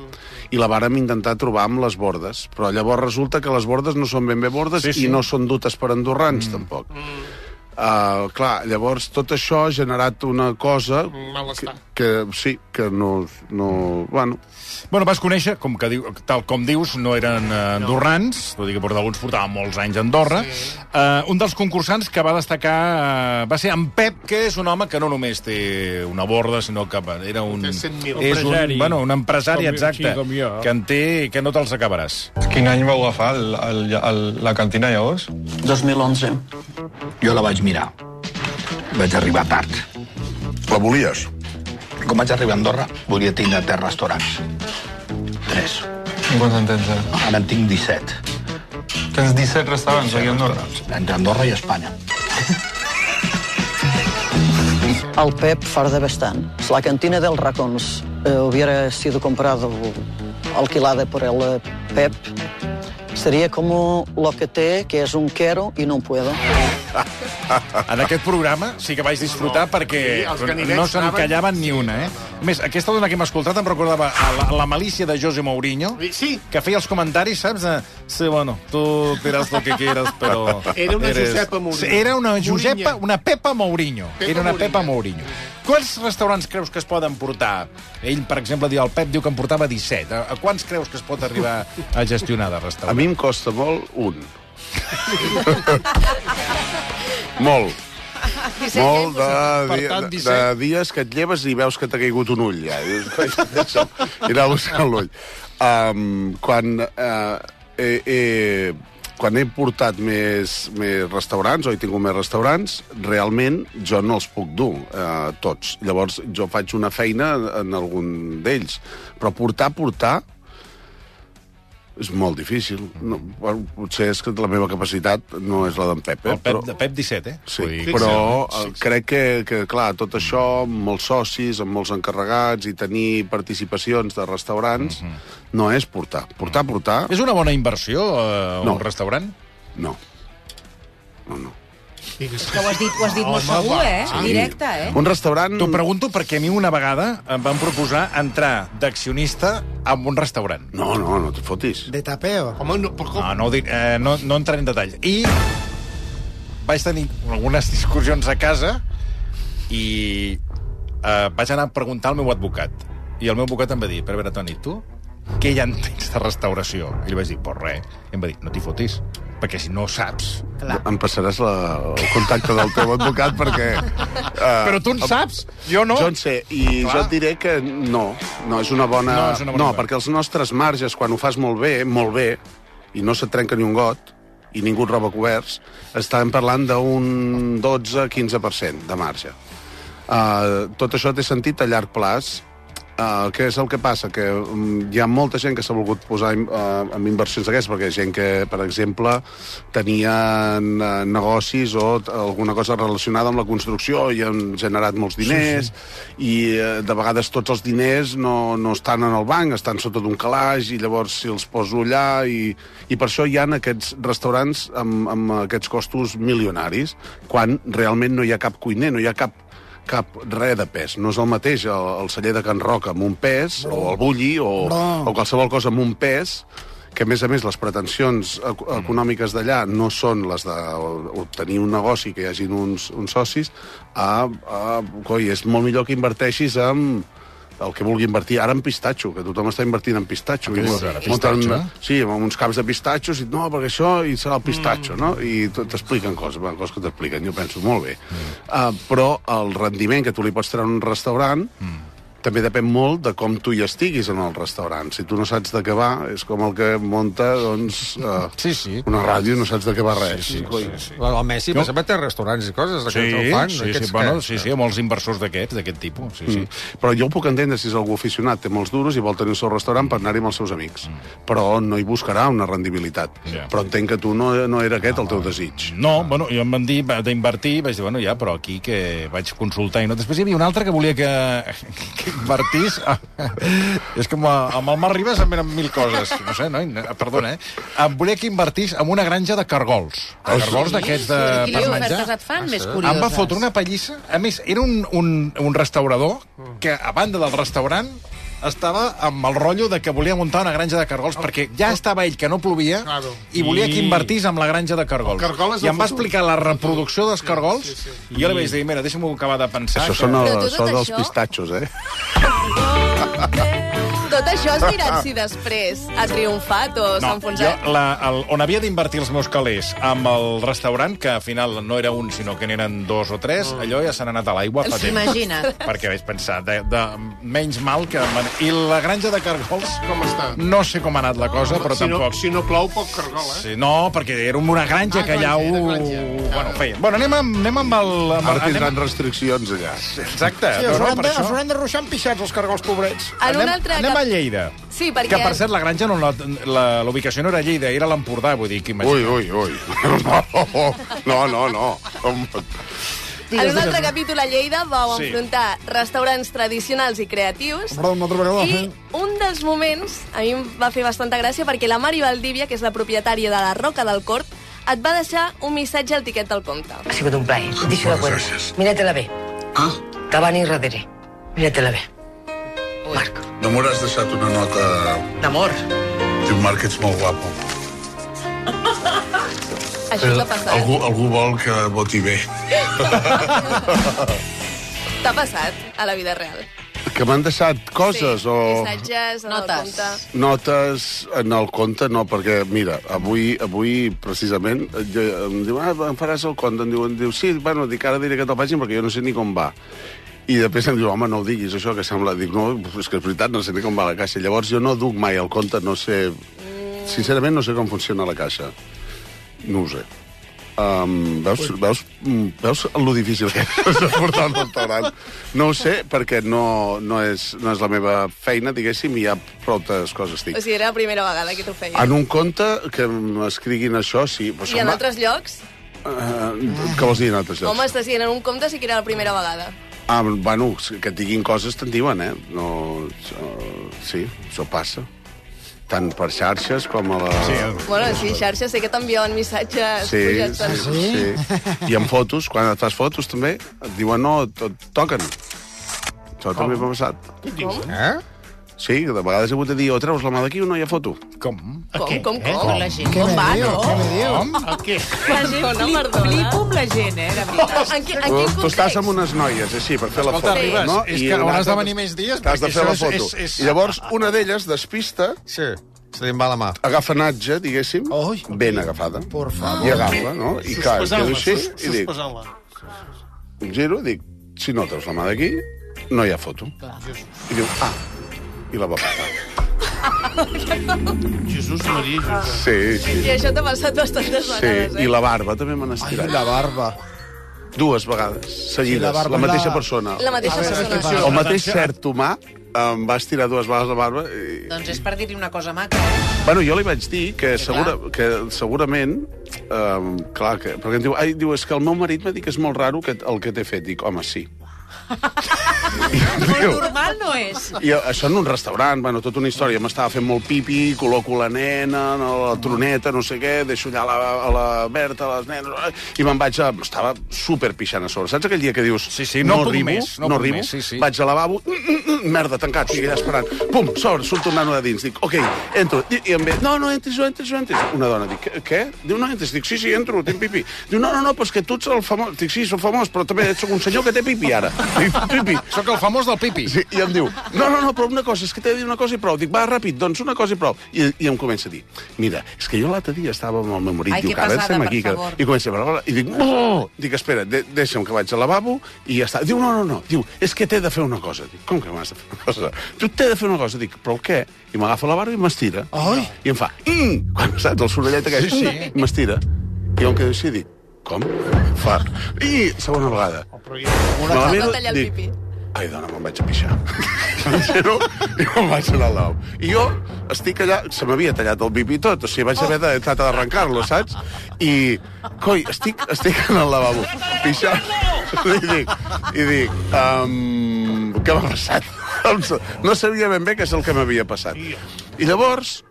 I la vàrem intentar trobar amb les bordes, però llavors resulta que les bordes no són ben bé bordes Sí, sí. i no són dutes per andorrans, mm. tampoc. Uh, clar, llavors tot això ha generat una cosa que, Malestar. que sí, que no... no bueno, Bueno, vas conèixer, com que diu, tal com dius, no eren eh, andorrans, tot i que portava, alguns portaven molts anys a Andorra. Sí. Uh, un dels concursants que va destacar uh, va ser en Pep, que és un home que no només té una borda, sinó que era un... Té 100.000. És un, Empresari. bueno, un empresari, Com- exacte, sí, com jo. que en té, que no te'ls acabaràs. Quin any vau agafar el, el, el, la cantina llavors? 2011. Jo la vaig mirar. Vaig arribar tard. La volies? Com vaig arribar a Andorra, volia tindre tres restaurants. Tres. Quants en tens, ara? Ara en tinc 17. Tens 17 restaurants aquí a Andorra? Entre Andorra i Espanya. Al Pep farda bastant. La cantina del Racons eh, hubiera sido comprado o alquilada por el eh, Pep, sería como lo que té, que és un quiero y no puedo. En aquest programa sí que vaig disfrutar perquè Sí, no se'n callaven ni una, eh? A més, aquesta dona que hem escoltat em recordava a la, a la malícia de José Mourinho, Sí, que feia els comentaris, saps? De, sí, bueno, tu diràs lo que quieras, però... Era una eres... Josepa Mourinho. Era una Josepa, una Pepa Mourinho. Pepa Era una Mourinho. Pepa Mourinho. Quants restaurants creus que es poden portar? Ell, per exemple, diu, el Pep diu que en portava 17. A, a quants creus que es pot arribar a gestionar de a restaurant? Mi em costa molt un. molt. Molt de, dia, tant, de, 17. de dies que et lleves i veus que t'ha caigut un ull, ja. I dius, "Coi, deixa'm I anar a buscar l'ull. Um, quan, uh, he, he, quan he portat més, més restaurants, o he tingut més restaurants, realment jo no els puc dur, uh, tots. Llavors, jo faig una feina en algun d'ells. Però portar, portar, és molt difícil. No, bueno, potser és que la meva capacitat no és la d'en Pep, eh? El Pep, de Pep 17, eh? Sí, dir, però eh, crec que, que, clar, tot això, amb molts socis, amb molts encarregats i tenir participacions de restaurants, no és portar. Portar, portar... És una bona inversió, eh, No. un restaurant? No. No, no. Que ho has dit, ho has dit molt segur, eh? Directe, eh? Un restaurant... T'ho pregunto perquè a mi una vegada em van proposar entrar d'accionista en un restaurant. No, no, no te fotis. De tapeo. Home, no, però com? No, no, ho dic, eh, no, no entraré en detall. I vaig tenir algunes discussions a casa i eh, vaig anar a preguntar al meu advocat. I el meu advocat em va dir, però a veure, Toni, tu què ja entens de restauració? I li vaig dir, pues res. I em va dir, no t'hi fotis, perquè si no saps... Clar. Em passaràs la, el contacte del teu advocat perquè... Uh, Però tu en saps, jo no. Jo en sé, i Clar. jo et diré que no, no és una bona... No és una bona no idea. perquè els nostres marges, quan ho fas molt bé, molt bé, i no se't trenca ni un got, i ningú et roba coberts, estàvem parlant d'un 12-15% de marge. Uh, tot això té sentit a llarg plaç Uh, què és el que passa? Que um, hi ha molta gent que s'ha volgut posar uh, en inversions d'aquestes, perquè gent que, per exemple, tenien uh, negocis o alguna cosa relacionada amb la construcció i han generat molts diners, sí, sí. i uh, de vegades tots els diners no, no estan en el banc, estan sota d'un calaix, i llavors si els poso allà, i, i per això hi ha aquests restaurants amb, amb aquests costos milionaris, quan realment no hi ha cap cuiner, no hi ha cap cap res de pes. No és el mateix el, el celler de Can Roca amb un pes, o el bulli, o, o qualsevol cosa amb un pes, que a més a més les pretensions ec- econòmiques d'allà no són les d'obtenir un negoci, que hi hagin uns, uns socis, a, a, coi, és molt millor que inverteixis en el que vulgui invertir ara en pistatxo, que tothom està invertint en pistatxo. I ara, munten-? Sí, amb uns caps de pistatxos, i no, perquè això i serà el pistatxo, no? I t'expliquen coses, bueno, coses que t'expliquen, jo penso, molt bé. Uh, però el rendiment que tu li pots treure a un restaurant també depèn molt de com tu hi estiguis en el restaurant. Si tu no saps de què va, és com el que munta, doncs, uh, sí, sí. una ràdio i no saps de què va res. Sí, sí, Coi. sí, sí. El Messi, per exemple, té restaurants i coses Sí, que fan. sí, sí, bueno, que- sí, sí, molts inversors d'aquests, d'aquest tipus. Sí, sí. Mm. Però jo ho puc entendre si és algú aficionat, té molts duros i vol tenir el seu restaurant per anar-hi amb els seus amics. Però no hi buscarà una rendibilitat. Ja. Però entenc que tu no, no era aquest el teu desig. No, bueno, jo em van dir d'invertir, vaig dir, bueno, ja, però aquí que vaig consultar i no. Després hi havia un altre que volia que, que invertís... és que amb, amb el Marc Ribas em venen mil coses. No sé, no? Perdona, eh? Em volia que invertís en una granja de cargols. De cargols d'aquests de, I per menjar. et fan més Em curioses. va fotre una pallissa. A més, era un, un, un restaurador que, a banda del restaurant, estava amb el rotllo de que volia muntar una granja de cargols, perquè ja estava ell que no plovia Claro. i volia que invertís amb la granja de cargols. Cargol I em va explicar la reproducció dels cargols sí, sí. i jo li vaig dir, mira, deixa'm-ho acabar de pensar. Això que... són, el, són dels això- pistatxos, eh? Tot això has mirat si després ha triomfat o s'ha No, jo, enfonsat? la, el, on havia d'invertir els meus calés amb el restaurant, que al final no era un, sinó que n'eren dos o tres, Mm. allò ja se n'ha anat a l'aigua fa temps. Imagina't. Perquè vaig pensar, de, de menys mal que... I la granja de cargols, Com està? no sé com ha anat la cosa, però si tampoc... No, si no plou, poc cargol, eh? Sí, no, perquè era una granja Ah, que allà ho... Bueno, feia. Bueno, anem amb, anem amb el... Amb Ara tindran anem... restriccions allà. Exacte. Sí, no, els no, hauran per de, això... els hauran de ruixar amb pixats, els cargols pobrets. En un Anem, altre anem cap- a Lleida. Sí, perquè... Que, per cert, la granja, no, la, la, la ubicació no era Lleida, era l'Empordà, vull dir, que imagina. Ui, ui, ui. No, no, no. no. En un altre capítol a Lleida vau Sí. enfrontar restaurants tradicionals i creatius Però una altra vegada, i eh? un dels moments a mi em va fer bastanta gràcia perquè la Mari Valdívia, que és la propietària de la Roca del Cort, et va deixar un missatge al tiquet del compte. Ha sigut un plaer. Deixo de cuenta. Míratela bé. Ah, Davant i darrere. Míratela bé. Marc. no m'hauràs deixat una nota... D'amor. Diu, Marc, ets molt guapo. Això t'ha passat? Algú, algú vol que voti bé. T'ha passat a la vida real? Que m'han deixat coses sí, o missatges en Notes. el compte. notes en el compte, no, perquè, mira, avui, avui precisament, jo, em diu, ah, em faràs el compte? Em diu, em diu sí, bueno, dic, ara diré que te'l facin perquè jo no sé ni com va. I després em diu, home, no ho diguis, això que sembla... Dic, no, és que és veritat, no sé ni com va la caixa. Llavors jo no duc mai el compte, no sé... Sincerament no sé com funciona la caixa. No ho sé. Um, veus, veus, veus lo difícil que és de portar un restaurant? No ho sé, perquè no, no, és, no és la meva feina, diguéssim, i hi ha prou coses O dic. sigui, era la primera vegada que t'ho feia. En un compte que m'escriguin això, sí. Però I en altres llocs? Uh, què vols dir en altres llocs? Home, estàs dient, en un compte sí que era la primera vegada. Ah, bueno, que et diguin coses te'n diuen, eh? No, això, sí, això passa. Tant per xarxes com a la... Sí, Bueno, sí, xarxa, sé que t'enviaven missatges Sí, pujats sí, en- sí, sí. I en fotos, quan et fas fotos també, et diuen no, to toquen. Això també m'ha passat. Com? Eh? Sí, de vegades he hagut de dir, o treus la mà d'aquí o no hi ha foto. Com? Com, com, Eh? com? La gent Què com me va, no? Què me diu? El què? La gent Perdona, flip, perdona. flipo amb la gent, eh, de veritat. En, qui, en Tu, quin tu estàs context? amb unes noies, així, per fer la Escolta, foto. Ribas, no? és I que hauràs de venir més dies, T'has de fer la foto. és- és- I llavors, una d'elles, despista, Sí. Se li va la mà. agafa natge, diguéssim, ben agafada. Por favor. I agafa, no? I clar, quedo així, i dic, giro, dic, si no treus la mà d'aquí, no hi ha foto. I diu, ah, i la va. Jesús Maria, Jesús. Sí, sí. I això t'ha passat bastantes Sí, vegades, eh? i la barba també m'han Ai, estirat. la barba. Dues vegades, seguides, la barba la mateixa la- persona. La mateixa veure, persona. El mateix cert humà em va estirar dues vegades la barba i... Doncs és per dir-li una cosa maca. eh? Bueno, jo li vaig dir que, Sí, segura, que segurament... Um, clar, que, perquè em diu, ai, diu, és que el meu marit m'ha dit que és molt raro que, el que t'he fet. Dic, home, sí. Molt normal no és. I això en un restaurant, bueno, tota una història. M'estava fent molt pipi, col·loco la nena, no, la troneta, no sé què, deixo allà la, a la Berta, les nenes... I me'n vaig a... Estava super pixant a sobre. Saps aquell dia que dius... Sí, sí, no puc arribo, més, no no, arribo, més, sí, sí. vaig al lavabo, mm, mm, mm, merda, tancat, estic allà esperant. Pum, sort, surto un nano de dins. Dic, ok, entro. I, i em ve, no, no, entris, no entris, no entris. Una dona, dic, "Què-? Diu, no entris. Dic, sí, sí, entro, tinc pipi. Diu, no, no, no, però és que tu ets el famós. Dic, sí, soc famós, però també sóc un senyor que té pipi ara. Pipi. Sóc el famós del pipi. Sí, i em diu, no, no, no, però una cosa, és que t'he de dir una cosa i prou. Dic, va, ràpid, doncs una cosa i prou. I, i em comença a dir, mira, és que jo l'altre dia estava amb el meu marit, Ai, diu, que ara estem aquí. Que... favor. I comença a parlar, i dic, oh! dic, espera, de deixa'm que vaig al lavabo i ja està. Diu, no, no, no, diu, és que t'he de fer una cosa. Dic, com que m'has de fer una cosa? Tu t'he de fer una cosa. Dic, però el què? I m'agafa la barba i m'estira. Ai. I em fa, mm! quan saps, el sorollet aquell, Sí, sí. i m'estira. I jo em quedo així dic, com? Fa, i segona vegada. Me la Va tallar el dic, pipí. Ai, dona, me'n vaig a pixar. Però, I me'n vaig anar al lavabo. I jo estic allà... Se m'havia tallat el pipi tot, o sigui, vaig haver de tractar d'arrencar-lo, saps? I, coi, estic, estic en el lavabo, pixant, i dic, i dic um, què m'ha passat? No sabia ben bé què és el que m'havia passat. I llavors,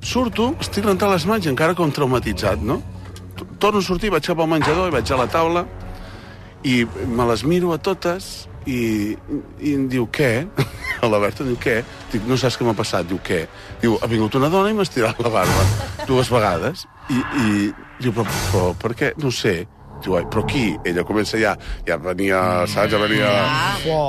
surto, estic rentant les mans i encara com traumatitzat, no? Torno a sortir, vaig cap al menjador i vaig a la taula i me les miro a totes i, i em diu, què? A la Berta diu, què? Dic, no saps què m'ha passat? Diu, què? Diu, ha vingut una dona i m'ha estirat la barba dues vegades. I, i diu, però, però per què? No sé. Diu, ai, però qui? Ella comença ja, ja venia, saps? Ja venia,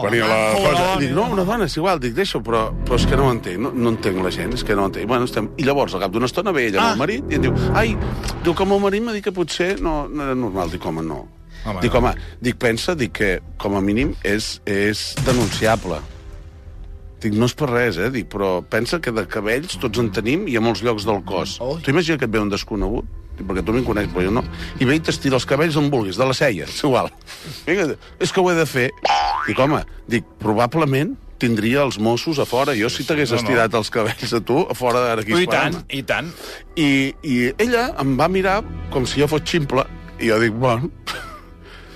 venia la cosa. Dic, no, una dona, és igual. Dic, deixa però, però és que no ho entenc, no, no entenc la gent, és que no ho entenc. Bueno, estem... I llavors, al cap d'una estona, ve ella amb el marit i em diu, ai, diu que el meu marit m'ha dit que potser no, no era normal. Dic, home, no. Home, dic, no. home, dic, pensa, dic que com a mínim és, és denunciable. Dic, no és per res, eh? Dic, però pensa que de cabells tots en tenim i a molts llocs del cos. Oh. Tu imagina que et ve un desconegut, perquè tu m'hi coneix, però jo no, i ve i t'estira els cabells on vulguis, de la ceia, és igual. Vinga, és que ho he de fer. Dic, home, dic, probablement tindria els Mossos a fora. Jo, si t'hagués No, no. estirat els cabells a tu, a fora d'ara aquí I tant, i tant. I, I ella em va mirar com si jo fos ximple, i jo dic, bueno...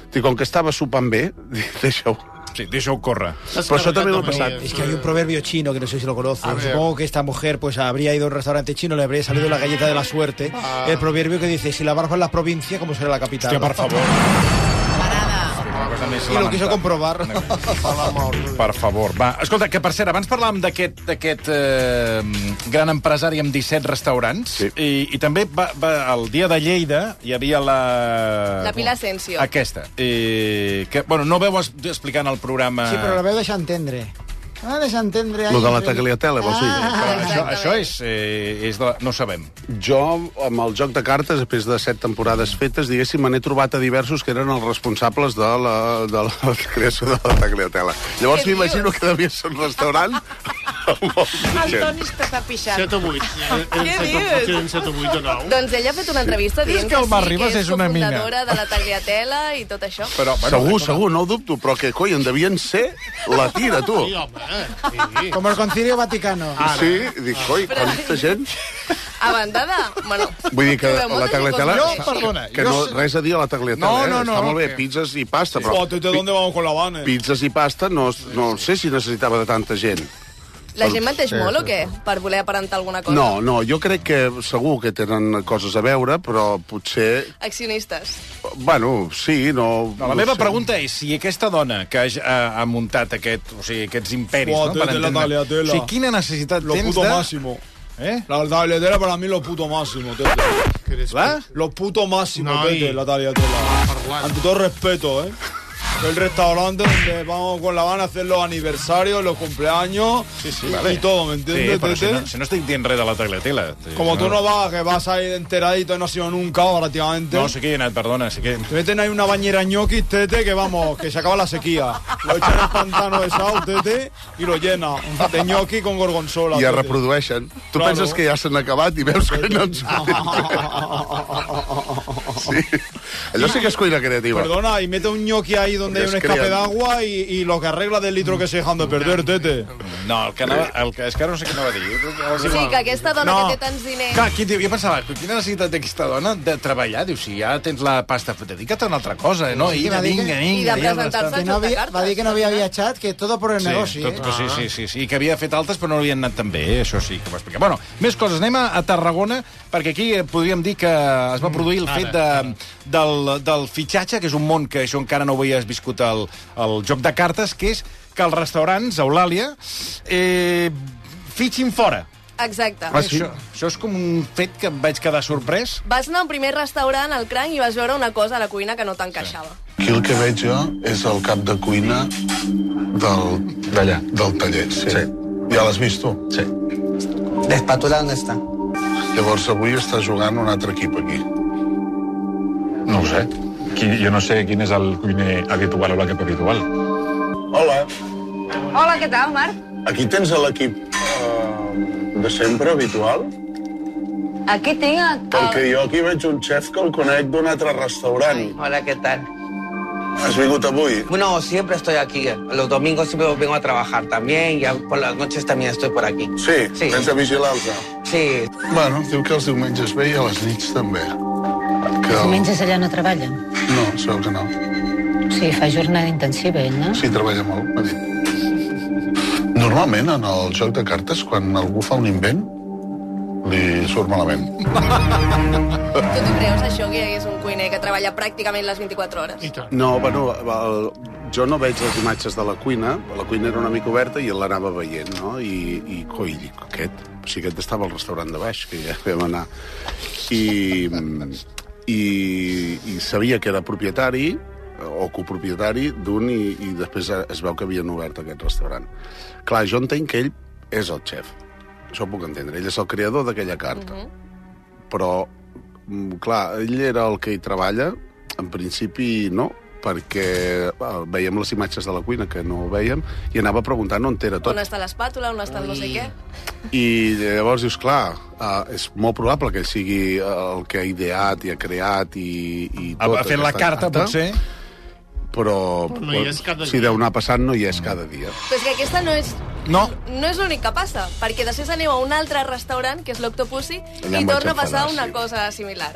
Dic, com que estava sopant bé, dic, deixa-ho. Sí, deixa-ho córrer. Però això també m'ha passat. Es que hay un proverbio chino que no sé si lo conoce. Supongo que esta mujer pues habría ido a un restaurante chino, le habría salido la galleta de la suerte. El proverbio que dice, si la barba es la provincia, ¿cómo será la capital? Hòstia, per favor. Una cosa més Y lo quiso lamentable. comprobar. Per favor, va. Escolta, que per cert, abans parlàvem d'aquest eh, gran empresari amb 17 restaurants, Sí. i, i també va, va, el dia de Lleida hi havia la... La Pilar Asensio. Aquesta. Eh, que, bueno, no veu explicant el programa... Sí, pero la veo de Santendre. Ah, de Santendre. ahí. Lo de la tagliatella, vols dir? Ah, Però això, això és, eh, és de, no ho sabem. Jo, amb el joc de cartes, després de set temporades fetes, diguéssim, me n'he trobat a diversos que eren els responsables de la, de la creació de la tagliatella. Llavors m'imagino que devia ser un restaurant El. Toni t'està pixant. 7 o 8. Què dius? Eren 7 o 8 o 9. Doncs ella ha fet una entrevista És dient que el sí, Marc Ribas que és és una mina. de la tagliatella i tot això. Però, Segur, segur, no ho dubto, però que, coi, en devien ser la tira, tu. Sí, home. Sí. Como el concilio vaticano. Sí, i dic, coi, quanta gent... A banda de... Bueno, Vull dir que la tagliatella... Jo, perdona, Que jo no, res a dir a la tagliatella, No, eh? no, no, Està molt bé, pizzas i pasta, però... Joder, ¿de dónde vamos con la Habana? Pizzas i pasta no, no sé si necessitava de tanta gent. La gent menteix molt o què? Per voler aparentar alguna cosa? No, no, jo crec que segur que tenen coses a veure, però potser... Accionistes. Bueno, sí, no... No, la no meva sé. pregunta és si aquesta dona que ha, ha muntat aquest, o sigui, aquests imperis... Buah, no, té- té la entendre- tagliatella. O sigui, quina necessitat Lo tens puto de... máximo. Eh? La tagliatella para mí lo puto máximo, tete. ¿La? Lo puto máximo, No, tete, la tagliatella. Ante todo respeto, ¿eh? El restaurante donde vamos con la Habana a hacer los aniversarios, los cumpleaños Sí, sí, y, vale. y todo, ¿me Sí, entiendes, però si no, si no estic dient res de la tagliatella. Como tú no vas, que vas a ir enteradito y no has sido nunca prácticamente. No, sí que he anat, perdona, sí que... Te meten ahí una bañera ñoquis, tete, que vamos, que se acaba la sequía. Lo echan en el pantano de sal, tete, y lo llena de ñoqui con gorgonzola. I es reprodueixen. Tu Claro. penses que ja s'han acabat i veus que no en surten. Sí. Allò sí que és cuina creativa. Perdona, y mete un ñoqui ahí donde hay Es un escape crean- de agua y, y lo que arregla del litro que se dejan de perder, tete. No, el que, anava, el que, és que ara no sé què anava a dir. Sí, que aquesta dona No. que té tants diners... Clar, qui diu, jo pensava, quina necessitat té aquesta dona de treballar? Diu, si ja tens la pasta, dedica't a una altra cosa, no? Sí, I va dir que- vinga, I vinga. de presentar-se no havia, va dir que no havia viatjat, que tot por el Sí, negoci. tot, eh? sí, sí, sí, sí, i que havia fet altres però no havien anat tan bé, eh? això sí que ho va explicar. Bueno, més coses, anem a, a Tarragona, perquè aquí eh, podríem dir que es va produir el fet de, del, del fitxatge, que és un món que això encara no ho havies viscut el, el joc de cartes, que és que els restaurants, Eulàlia, eh, fitxin fora. Exacte. Ah, sí? això, això és com un fet que em vaig quedar sorprès. Vas anar a un primer restaurant, al Cranc, i vas veure una cosa a la cuina que no t'encaixava. Aquí el que veig jo és el cap de cuina del... D'allà. Del taller, sí. sí. Ja l'has vist tu? Sí. ¿La espátula dónde está? Llavors avui està jugant un altre equip aquí. No ho sé. Qui, jo no sé quin és el cuiner habitual o l'equip habitual. Hola, Hola, què tal, Marc? aquí tens l'equip uh, de sempre, habitual? Aquí tinc... El... Perquè jo aquí veig un xef que el conec d'un altre restaurant. Hola, ¿qué tal? Has vingut avui? Bueno, siempre estoy aquí. Los domingos siempre vengo a trabajar también y por las noches también estoy por aquí. Sí? Sí. Vens a vigilar-los? Sí. Bueno, diu que els diumenges ve i a les nits també. Que... Els diumenges allà no treballen. No, sabeu que no. Sí, fa jornada intensiva, ell, no? Sí, treballa molt, m'ha dit. Normalment, en el joc de cartes, quan algú fa un invent, li surt malament. Tu t'ho creus, això, que hi hagués un cuiner que treballa pràcticament les 24 hores? No, bueno, el, jo no veig les imatges de la cuina, la cuina era una mica oberta i l'anava veient, no? I, i coi, dic, aquest, o sigui, aquest estava al restaurant de baix, que ja vam anar. I, i, i sabia que era propietari, o copropietari d'un i, i després es veu que havien obert aquest restaurant. Clar, jo entenc que ell és el xef. Això ho puc entendre. Ell és el creador d'aquella carta. Però, mm, clar, ell era el que hi treballa, en principi no, perquè eh, veiem les imatges de la cuina, que no ho veiem, i anava preguntant on era tot. On està l'espàtula, on està el no sé què? I llavors dius, clar, uh, és molt probable que sigui eh, el que ha ideat i ha creat i, i tot. ha fet la aquesta carta, potser? Però, No hi és cada si dia. deu anar passant, no hi és cada dia. Però és que aquesta no és... No. No és l'únic que passa, perquè després aneu a un altre restaurant, que és l'Octopussy, i torna a passar una sí. cosa similar.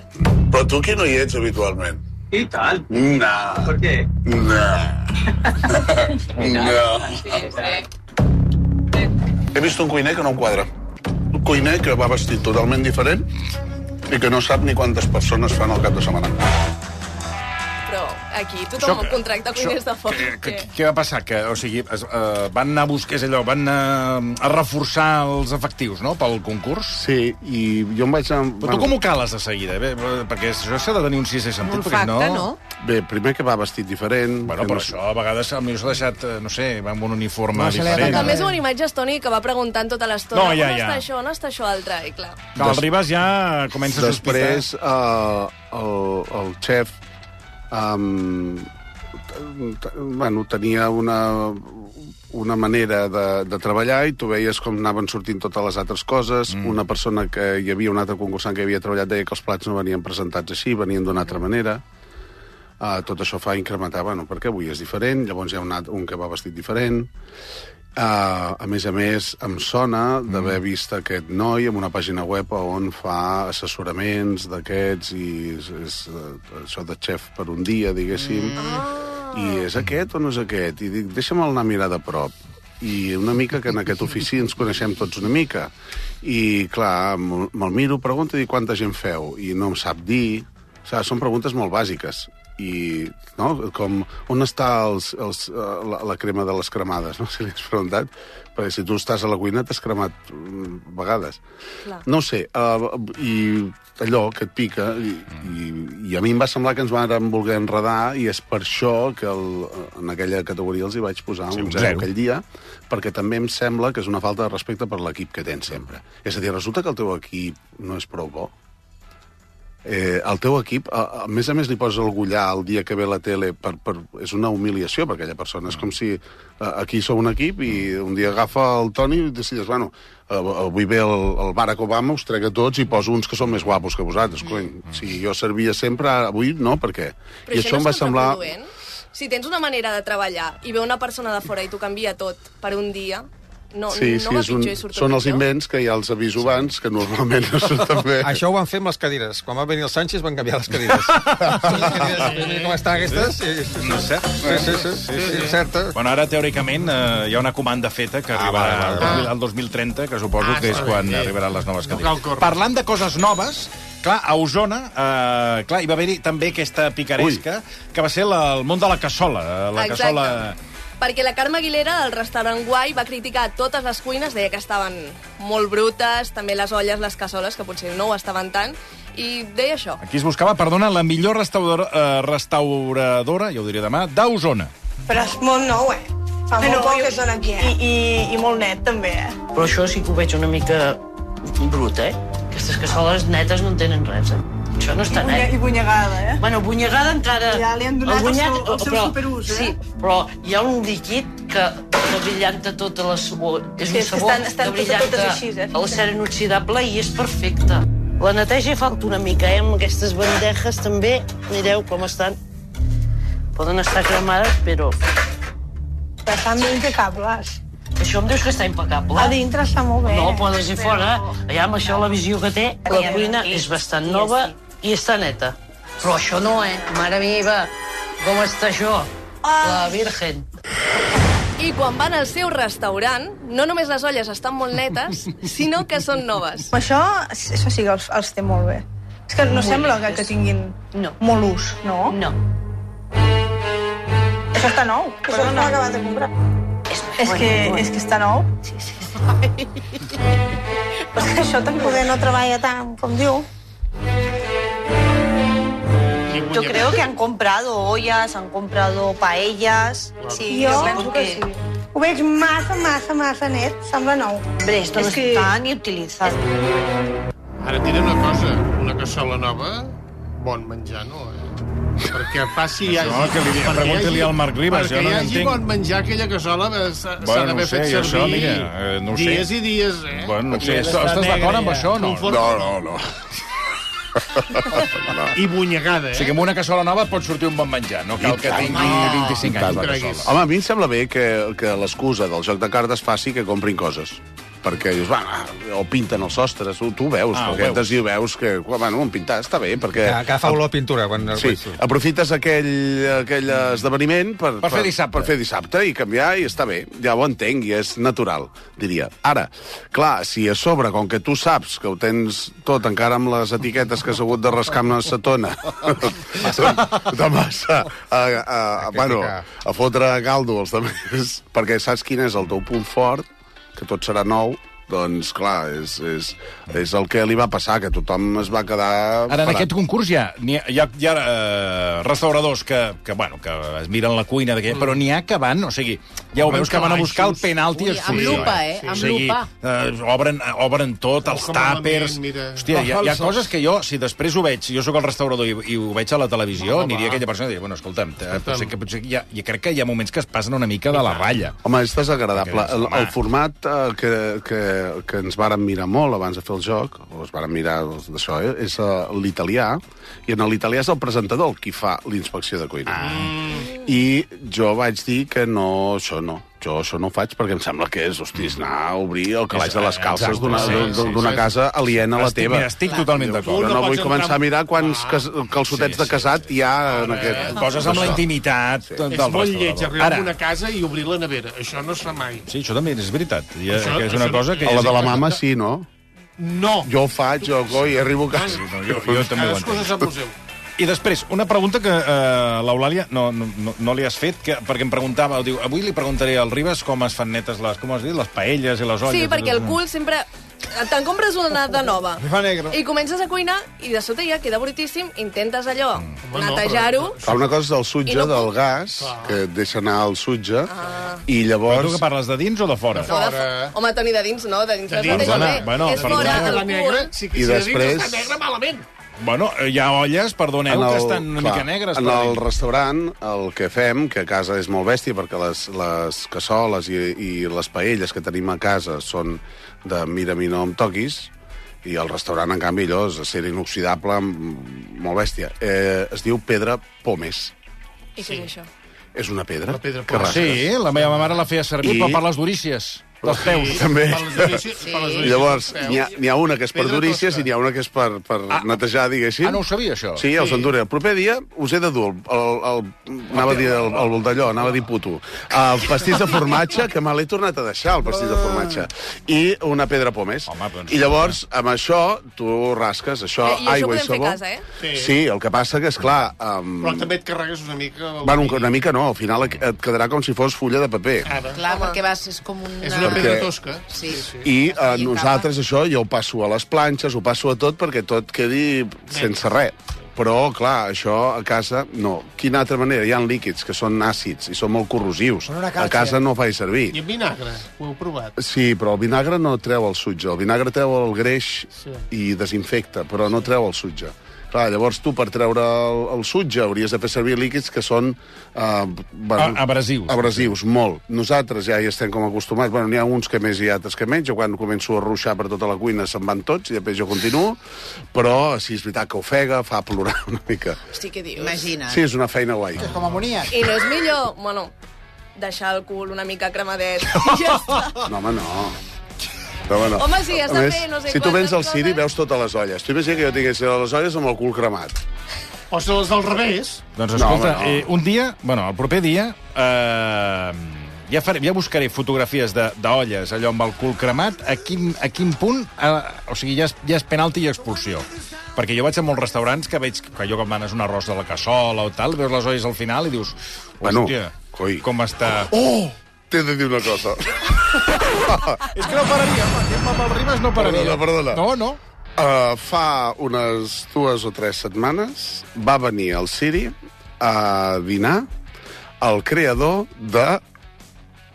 Però tu aquí no hi ets habitualment. ¿Y tal? No. ¿Por qué? No. no. He vist un cuiner que no quadra. Un cuiner que va vestit totalment diferent i que no sap ni quantes persones fan el cap de setmana. Aquí tothom Això- contracta cuiners de fora. Què, què va passar? Que, o sigui, es, uh, van anar a buscar, és allò, van anar a reforçar els efectius, no?, pel concurs? Sí, i jo em vaig... Anar, Però tu com ho cales de seguida? Bé, perquè això s'ha de tenir un sisè sentit, perquè no... Bé, primer que va vestit diferent... Bueno, però això a vegades potser s'ha deixat, eh, no sé, va amb un uniforme No, diferent. També és una imatge, Toni, que va preguntant tota l'estona No, ja, on ja. està això, on està això altre, i clar. Que el Ribas ja comença a sospitar. Després, uh, el, el xef um, bueno, tenia una, una manera de, de treballar i tu veies com anaven sortint totes les altres coses. Mm. Una persona que hi havia un altre concursant que havia treballat deia que els plats no venien presentats així, venien d'una altra manera. Uh, tot això fa incrementar, bueno, perquè avui és diferent, llavors hi ha un, un que va vestit diferent. Uh, a més a més, em sona d'haver vist aquest noi en una pàgina web on fa assessoraments d'aquests i és, és uh, això de xef per un dia, diguéssim. I és aquest o no és aquest? I dic, deixa'm anar a mirar de prop. I una mica que en aquest ofici ens coneixem tots una mica. I, clar, me'l miro, pregunto i dic quanta gent feu? I no em sap dir. O sigui, són preguntes molt bàsiques i no? com on està els, els, eh, la, la crema de les cremades no? si li has preguntat perquè si tu estàs a la cuina t'has cremat mm, vegades Clar. no ho sé, uh, i allò que et pica i, i, i a mi em va semblar que ens van voler enredar i és per això que el, en aquella categoria els hi vaig posar Sí, un un zero zero. aquell dia perquè també em sembla que és una falta de respecte per l'equip que tens sempre és a dir, resulta que el teu equip no és prou bo eh, el teu equip, a, a més a més li poses el gullar el dia que ve la tele, per, per, és una humiliació per aquella persona. És com si eh, aquí sou un equip i un dia agafa el Toni i decides, bueno, eh, avui ve el, el Barack Obama, us trec a tots i poso uns que són més guapos que vosaltres. Cony, si jo servia sempre, avui no, per què? Però I això em va semblar... Si tens una manera de treballar i ve una persona de fora i t'ho canvia tot per un dia, no, Sí, no sí, va és un, pitjor són els invents que ja els aviso abans, que normalment no surten bé. Això ho van fer amb les cadires. Quan va venir el Sánchez van canviar les cadires. les cadires com estan aquestes. I... No és cert? Sí, sí, sí, sí, sí, sí certa. Bueno, ara, teòricament, eh, hi ha una comanda feta que arribarà vale, al vale. 2000 al 2030, que suposo Ah, que és sí, quan sí. arribaran les noves No cadires. Parlant de coses noves, clar, a Osona, eh, clar, hi va haver-hi també aquesta picaresca, que va ser la, el món de la cassola. eh, La Exacte. cassola... Perquè la Carme Aguilera, del restaurant Guai, va criticar totes les cuines, deia que estaven molt brutes, també les olles, les cassoles, que potser no ho estaven tant, i deia això. Aquí es buscava, perdona, la millor restauradora, eh, restauradora ja ho diré demà, d'Osona. Però és molt nou, eh? Fa molt poc jo- que són aquí, eh? I, i, I molt net, també, eh? Però això sí que ho veig una mica brut, eh? Aquestes cassoles netes no en tenen res, eh? Això no està net. I bunyegada, eh? Bueno, bunyegada encara... Ja li han donat el bunyat, seu- el seu però- superús, eh? Sí, però hi ha un líquid que, que brillanta tota la sabó. És Sí, un sabó estan- estan que totes- totes brillanta així, eh? a l'acer inoxidable i és perfecte. La neteja falta una mica, eh? Amb aquestes bandejes també, mireu com estan. Poden estar cremades, però... Però estan impecables. Això em dius que està impecable? A dintre està molt bé. No, però des de fora, allà amb això la visió que té, la cuina és bastant sí, nova i està neta. Però això no, eh? Mare meva, com està això? La Virgen. I quan van al seu restaurant, no només les olles estan molt netes, sinó que són noves. Això, això sí que els, els té molt bé. És que no Molt sembla que, que tinguin no. molt ús, no? No. Això està nou. Això no l'ha acabat de comprar. És, és, que, és que està nou. Sí, sí. Però és que això tampoc poder no treballa tant com diu. Yo creo que han comprado ollas, han comprado paellas. Sí, jo yo penso pienso que sí. Ho veig massa, massa, massa net. Sembla nou. Hombre, esto no És que- está ni utilizado. Ara et diré una cosa, una cassola nova, bon menjar no, eh? Perquè passi... hi Això que li- pregunti-li hagi- al Marc Ribas, jo perquè no hi hagi bon menjar, aquella cassola s'ha Bueno, no d'haver sé, fet jo servir això, mira, eh, no ho sé. dies i dies, eh? Bueno, no sé, estàs està d'acord amb això o no? No, no, no. I bunyegada, eh? O sigui que amb una cassola nova et pot sortir un bon menjar, no cal I que tant. tingui Ah, 25 anys la Tant. cassola. Home, a mi em sembla bé que, que l'excusa del joc de cartes faci que comprin coses perquè dius, va, o pinten els sostres, tu, tu ho veus, Ah, entres i ho veus que, bueno, en pintar està bé, perquè... Que, que fa olor a pintura. Quan... Sí, aprofites aquell, aquell esdeveniment per, Per fer dissabte. per fer dissabte i canviar i està bé. Ja ho entenc i és natural, diria. Ara, clar, si a sobre, com que tu saps que ho tens tot encara amb les etiquetes que has hagut de rascar amb una acetona, de massa, a, a, a, bueno, a fotre caldo als altres, perquè saps quin és el teu punt fort, que tot serà nou, doncs, clar, és, és, és el que li va passar, que tothom es va quedar... Ara, en parat. aquest concurs hi ha, hi ha, hi ha eh, restauradors que, que, bueno, que es miren la cuina, d'aquest, però n'hi ha que van, o sigui, ja ho veus que van a buscar el penalti Ui, a amb lupa, eh? O Amb sigui, lupa. eh, obren, obren tot, els tàpers... mira. Hòstia, hi ha, hi ha coses que jo, si després ho veig, jo sóc el restaurador i, i ho veig a la televisió, Home, aniria aquella persona i diria, bueno, escolta'm, eh, potser, que, potser que hi ha, jo crec que hi ha moments que es passen una mica de la ratlla. Home, és desagradable. El, el format eh, que, que, que ens vàrem mirar molt abans de fer el joc, o es vàrem mirar d'això, eh, és eh, l'italià, i en l'italià és el presentador el qui fa l'inspecció de cuina. Ah. I jo vaig dir que no, això no. Jo això no ho faig perquè em sembla que és, hosti, és anar a obrir el calaix de les calces d'una sí, d'una- sí, sí. casa aliena a la Estic- teva. mira, estic totalment d'acord. Jo no no vull començar a mirar quants cas, calçotets de casat hi ha en aquest... Coses amb la intimitat sí. del És molt lleig arribar Ara, a una casa i obrir la nevera. Això no es fa mai. Sí, això també és veritat. I, Això- que és una això- cosa que... A la de la mama sí, no? No. Jo ho faig, jo coi, arribo a casa. No, jo, jo també ho Les coses entenc. al museu. I després, una pregunta que uh, l'Eulàlia no, no, no, no li has fet, que, perquè em preguntava, diu, avui li preguntaré al Ribas com es fan netes les, com has dit, les paelles i les olles. Sí, perquè el cul sempre... Te'n compres una de nova Me fa negre. i comences a cuinar i de sota ja queda brutíssim, intentes allò, Mm. netejar-ho... Fa una cosa és el sutge I no del gas, que et deixa anar el sutge, i Però llavors... tu que parles de dins o de fora? No, de fo- Home, Toni, de dins no, de dins De es dins, bé. bueno, és fora, el cul... si, I si de dins després- està negra, malament. Bueno, hi ha olles, perdoneu, que estan una mica negres. En el dins. restaurant, el que fem, que a casa és molt bèstia, perquè les, les cassoles i, i les paelles que tenim a casa són de mira mi no em toquis, i el restaurant, en canvi, allò és acer inoxidable, mm, molt bèstia. Eh, es diu pedra pomes. I què és això? És una pedra. Pedra que. Sí, la meva mare la feia servir I... per les durícies dels peus. Sí, també. Les durícies Llavors, n'hi ha, ha una que és per durícies i n'hi ha una que és per, per ah. netejar, diguéssim. Ah, no ho sabia, això? Sí, els Sí. enduré. El proper dia us he de dur el, el, el, anava a dir el, el d'allò, anava a dir puto. El pastís de formatge, que me l'he tornat a deixar, el pastís de formatge. I una pedra pomés. Home, doncs, I llavors, amb això, tu rasques això, Eh, i això aigua i sabó. casa, eh? Sí. sí, el que passa que, és clar... Um, Però també et carregues una mica... el Bueno, una mica no, al final et et quedarà com si fos fulla de paper. Ara. Clar, perquè vas, és com una... És una Perquè- pedra tosca. Sí. I eh, nosaltres això jo ho passo a les planxes, ho passo a tot perquè tot quedi sense res. Però, clar, això a casa, no. Quina altra manera? Hi ha líquids que són àcids i són molt corrosius. A casa no ho faig servir. I en vinagre, ho heu provat? Sí, però el vinagre no treu el sutge. El vinagre treu el greix Sí. i desinfecta, però no treu el sutge. Clar, llavors tu, per treure el, el sutge, hauries de fer servir líquids que són... Eh, bueno, A- abrasius. Abrasius, molt. Nosaltres ja hi estem com acostumats. Bueno, n'hi ha uns que més i altres que menys. Jo quan començo a ruixar per tota la cuina se'n van tots i després jo continuo. Però sí, és veritat que ofega, fa plorar una mica. Hosti, què dius? Imagina't. Sí, és una feina guai. És com amoníac. I no és millor, bueno, deixar el cul una mica cremadet. I ja està. No, home, no. No, home, no. Home, sí, has de més, fer no sé Si tu vens al Siri, veus totes les olles. Tu imagina que jo tingués les olles amb el cul cremat. O si les del revés... Doncs No, escolta, home, no. eh, un dia, bueno, el proper dia, eh, ja, faré, ja buscaré fotografies de- d'olles, allò amb el cul cremat, a quin, a quin punt, eh, o sigui, ja és, ja és penalti i expulsió. Perquè jo vaig a molts restaurants que veig que allò que manes un arròs de la cassola o tal, veus les olles al final i dius, Bueno, hòstia, coi. com està... Oh! T'he de dir una cosa. És que no pararia, home, amb el Ribas no pararia. Perdona, perdona. No, no. Uh, fa unes dues o tres setmanes va venir al Siri a dinar el creador de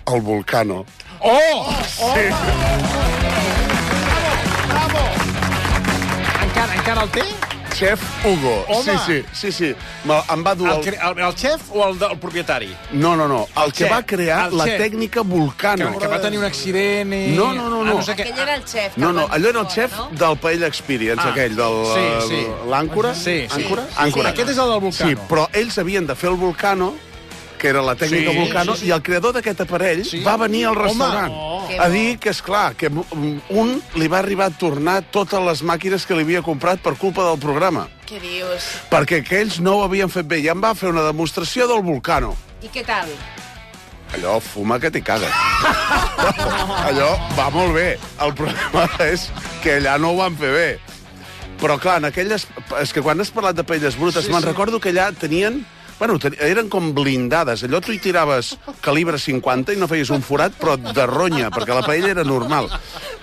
El Volcano. Oh! Sí. Encara, encara el té? Chef Hugo. Home! Sí, sí, sí, sí. Me- Em va dur El, cre- el, el xef o el, de, el propietari? No, no, no. El, El que xef. va crear El la xef. tècnica Volcano. Que, que va tenir un accident i... No, no, no, Ah, no. no sé què. Aquell era el xef. que No, no, van allò era el fora, xef no? del Paella Experience, Ah, aquell, del... sí, sí. L'àncora? Sí, sí. Àncora? Sí, Àncora. aquest és el del Volcano. Sí, però ells havien de fer el Volcano, que era la tècnica Sí, Volcano, sí, sí. i el creador d'aquest aparell Sí. va venir al Home. restaurant Oh. a dir que, és clar que un li va arribar a tornar totes les màquines que li havia comprat per culpa del programa, Què dius? perquè aquells no ho havien fet bé, i em va fer una demostració del Volcano. I què tal? Allò fuma que t'hi cagues. Allò va molt bé. El problema és que allà no ho van fer bé. Però, clar, en aquelles... És que quan has parlat de paelles brutes, Sí, sí, me'n sí. recordo que allà tenien... Bueno, eren com blindades. Allò tu hi tiraves calibre 50 i no feies un forat, però de ronya, perquè la paella era normal.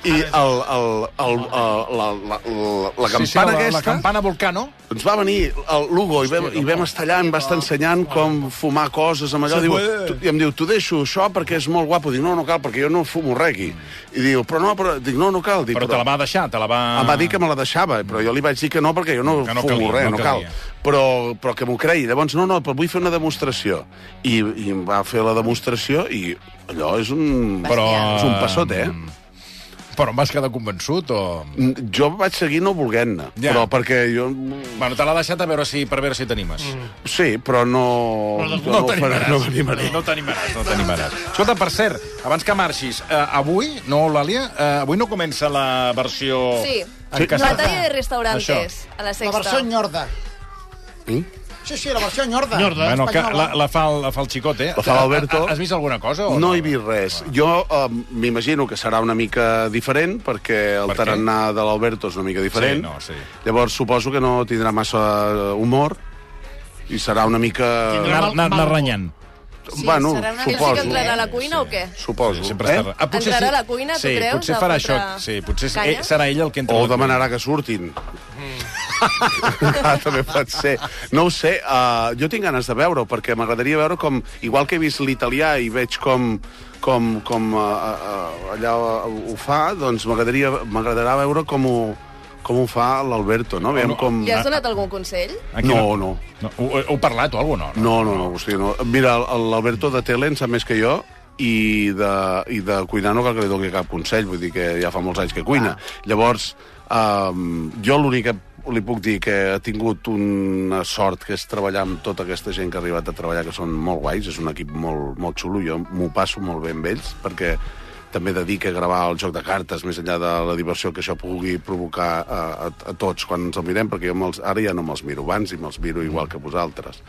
I el, el, el, el, la, la, la, la campana sí, sí, la, aquesta... La campana Volcano. Ens va venir el Lugo i vam, i vam estar allà, em va estar ensenyant com fumar coses amb allò. Se Diu, puede. tu, I em diu, t'ho deixo això perquè és molt guapo. Dic, no, no cal, perquè jo no fumo res aquí. I diu, però no, però... Dic, no, no cal. Dic, Però te la va deixar, te la va... Em va dir que me la deixava, però jo li vaig dir que no perquè jo no, Que no fumo calia, res, no no, cal. calia. Però, però que m'ho cregui. Llavors, no, no, però vull fer una demostració. I, I em va fer la demostració i allò és un... Però... És un passot, eh? Però em vas quedar convençut o...? Jo vaig seguir no volent-ne, Ja. però perquè jo... Bueno, te l'ha deixat a veure si, per veure si t'animes. Mm. Sí, però no... No, ho faré, t'animaràs. no m'animaré. No t'animaràs, no t'animaràs. Escolta, per cert, abans que marxis, eh, avui, no, Eulàlia, eh, avui no comença la versió... Sí, En castellà. batalla de restaurantes, Això. a la La sexta. versió nyorda. Mm? Sí, sí, la versió nyorda. Bueno, que la, la, fa el, la fa el xicot, eh? La fa l'Alberto. Has vist alguna cosa? O No he vist res. Jo eh, m'imagino que serà una mica diferent, perquè el Per què? tarannà de l'Alberto és una mica diferent. Sí, no, sí. Llavors suposo que no tindrà massa humor i serà una mica... Anar, anar, anar renyant. Sí, bueno, serà una... Sí suposo. que entrarà a la cuina o què? Suposo. Sempre eh? està... Ah, Entrarà a la cuina, tu sí, creus, potser farà això. Sí, potser eh, serà ell el que entra. O demanarà que surtin. ah, també pot ser. No ho sé, uh, jo tinc ganes de veure-ho, perquè m'agradaria veure com... Igual que he vist l'italià i veig com com, com uh, uh, allà ho fa, doncs m'agradaria m'agradarà veure com ho, com ho fa l'Alberto, no? Veiem com... Li has donat algun consell? No, no. no. Heu, heu parlat o alguna cosa, no? No, no, no. O sigui, no. Mira, l'Alberto de tele en sap més que jo i de, i de cuinar no cal que li doni cap consell, vull dir que ja fa molts anys que cuina. Ah. Llavors, um, jo l'únic que li puc dir que ha tingut una sort que és treballar amb tota aquesta gent que ha arribat a treballar, que són molt guais, és un equip molt, molt xulo, jo m'ho passo molt bé amb ells, perquè també dedica a gravar el joc de cartes, més enllà de la diversió que això pugui provocar a, a, a tots quan ens el mirem, perquè jo me'ls, ara ja no me'ls miro abans i me'ls miro igual que vosaltres.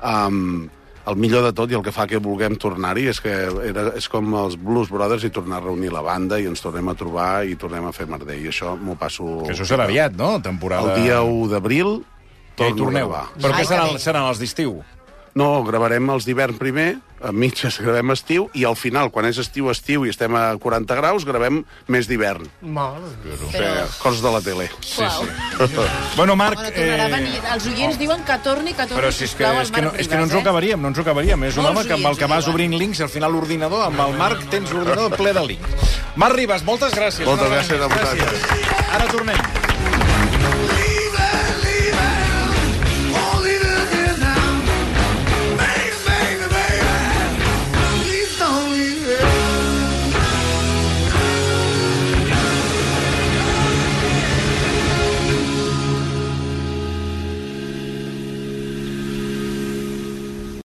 Um, el millor de tot i el que fa que vulguem tornar-hi és que era, és com els Blues Brothers i tornar a reunir la banda i ens tornem a trobar i tornem a fer merder. I això m'ho passo... Que això serà aviat, no? Temporada... El dia 1 d'abril Ja hi torno a torneu. gravar. Però què seran, seran els d'estiu? No, gravarem els d'hivern primer, a mitges gravem estiu, i al final, quan és estiu, estiu, i estem a 40 graus, gravem més d'hivern. De O sigui, coses de la tele. Sí, sí. bueno, Marc... Bueno, a venir. Els oients diuen que torni, que torni, Però si és que, sisplau, és que, no, és que no ens ho eh? acabaríem, no ens ho acabaríem. És un Molts home que amb el que vas obrint links al final l'ordinador, amb el Marc tens l'ordinador ple de links. Marc Ribas, moltes gràcies. Moltes gràcies a vosaltres. Gràcies. Ara tornem.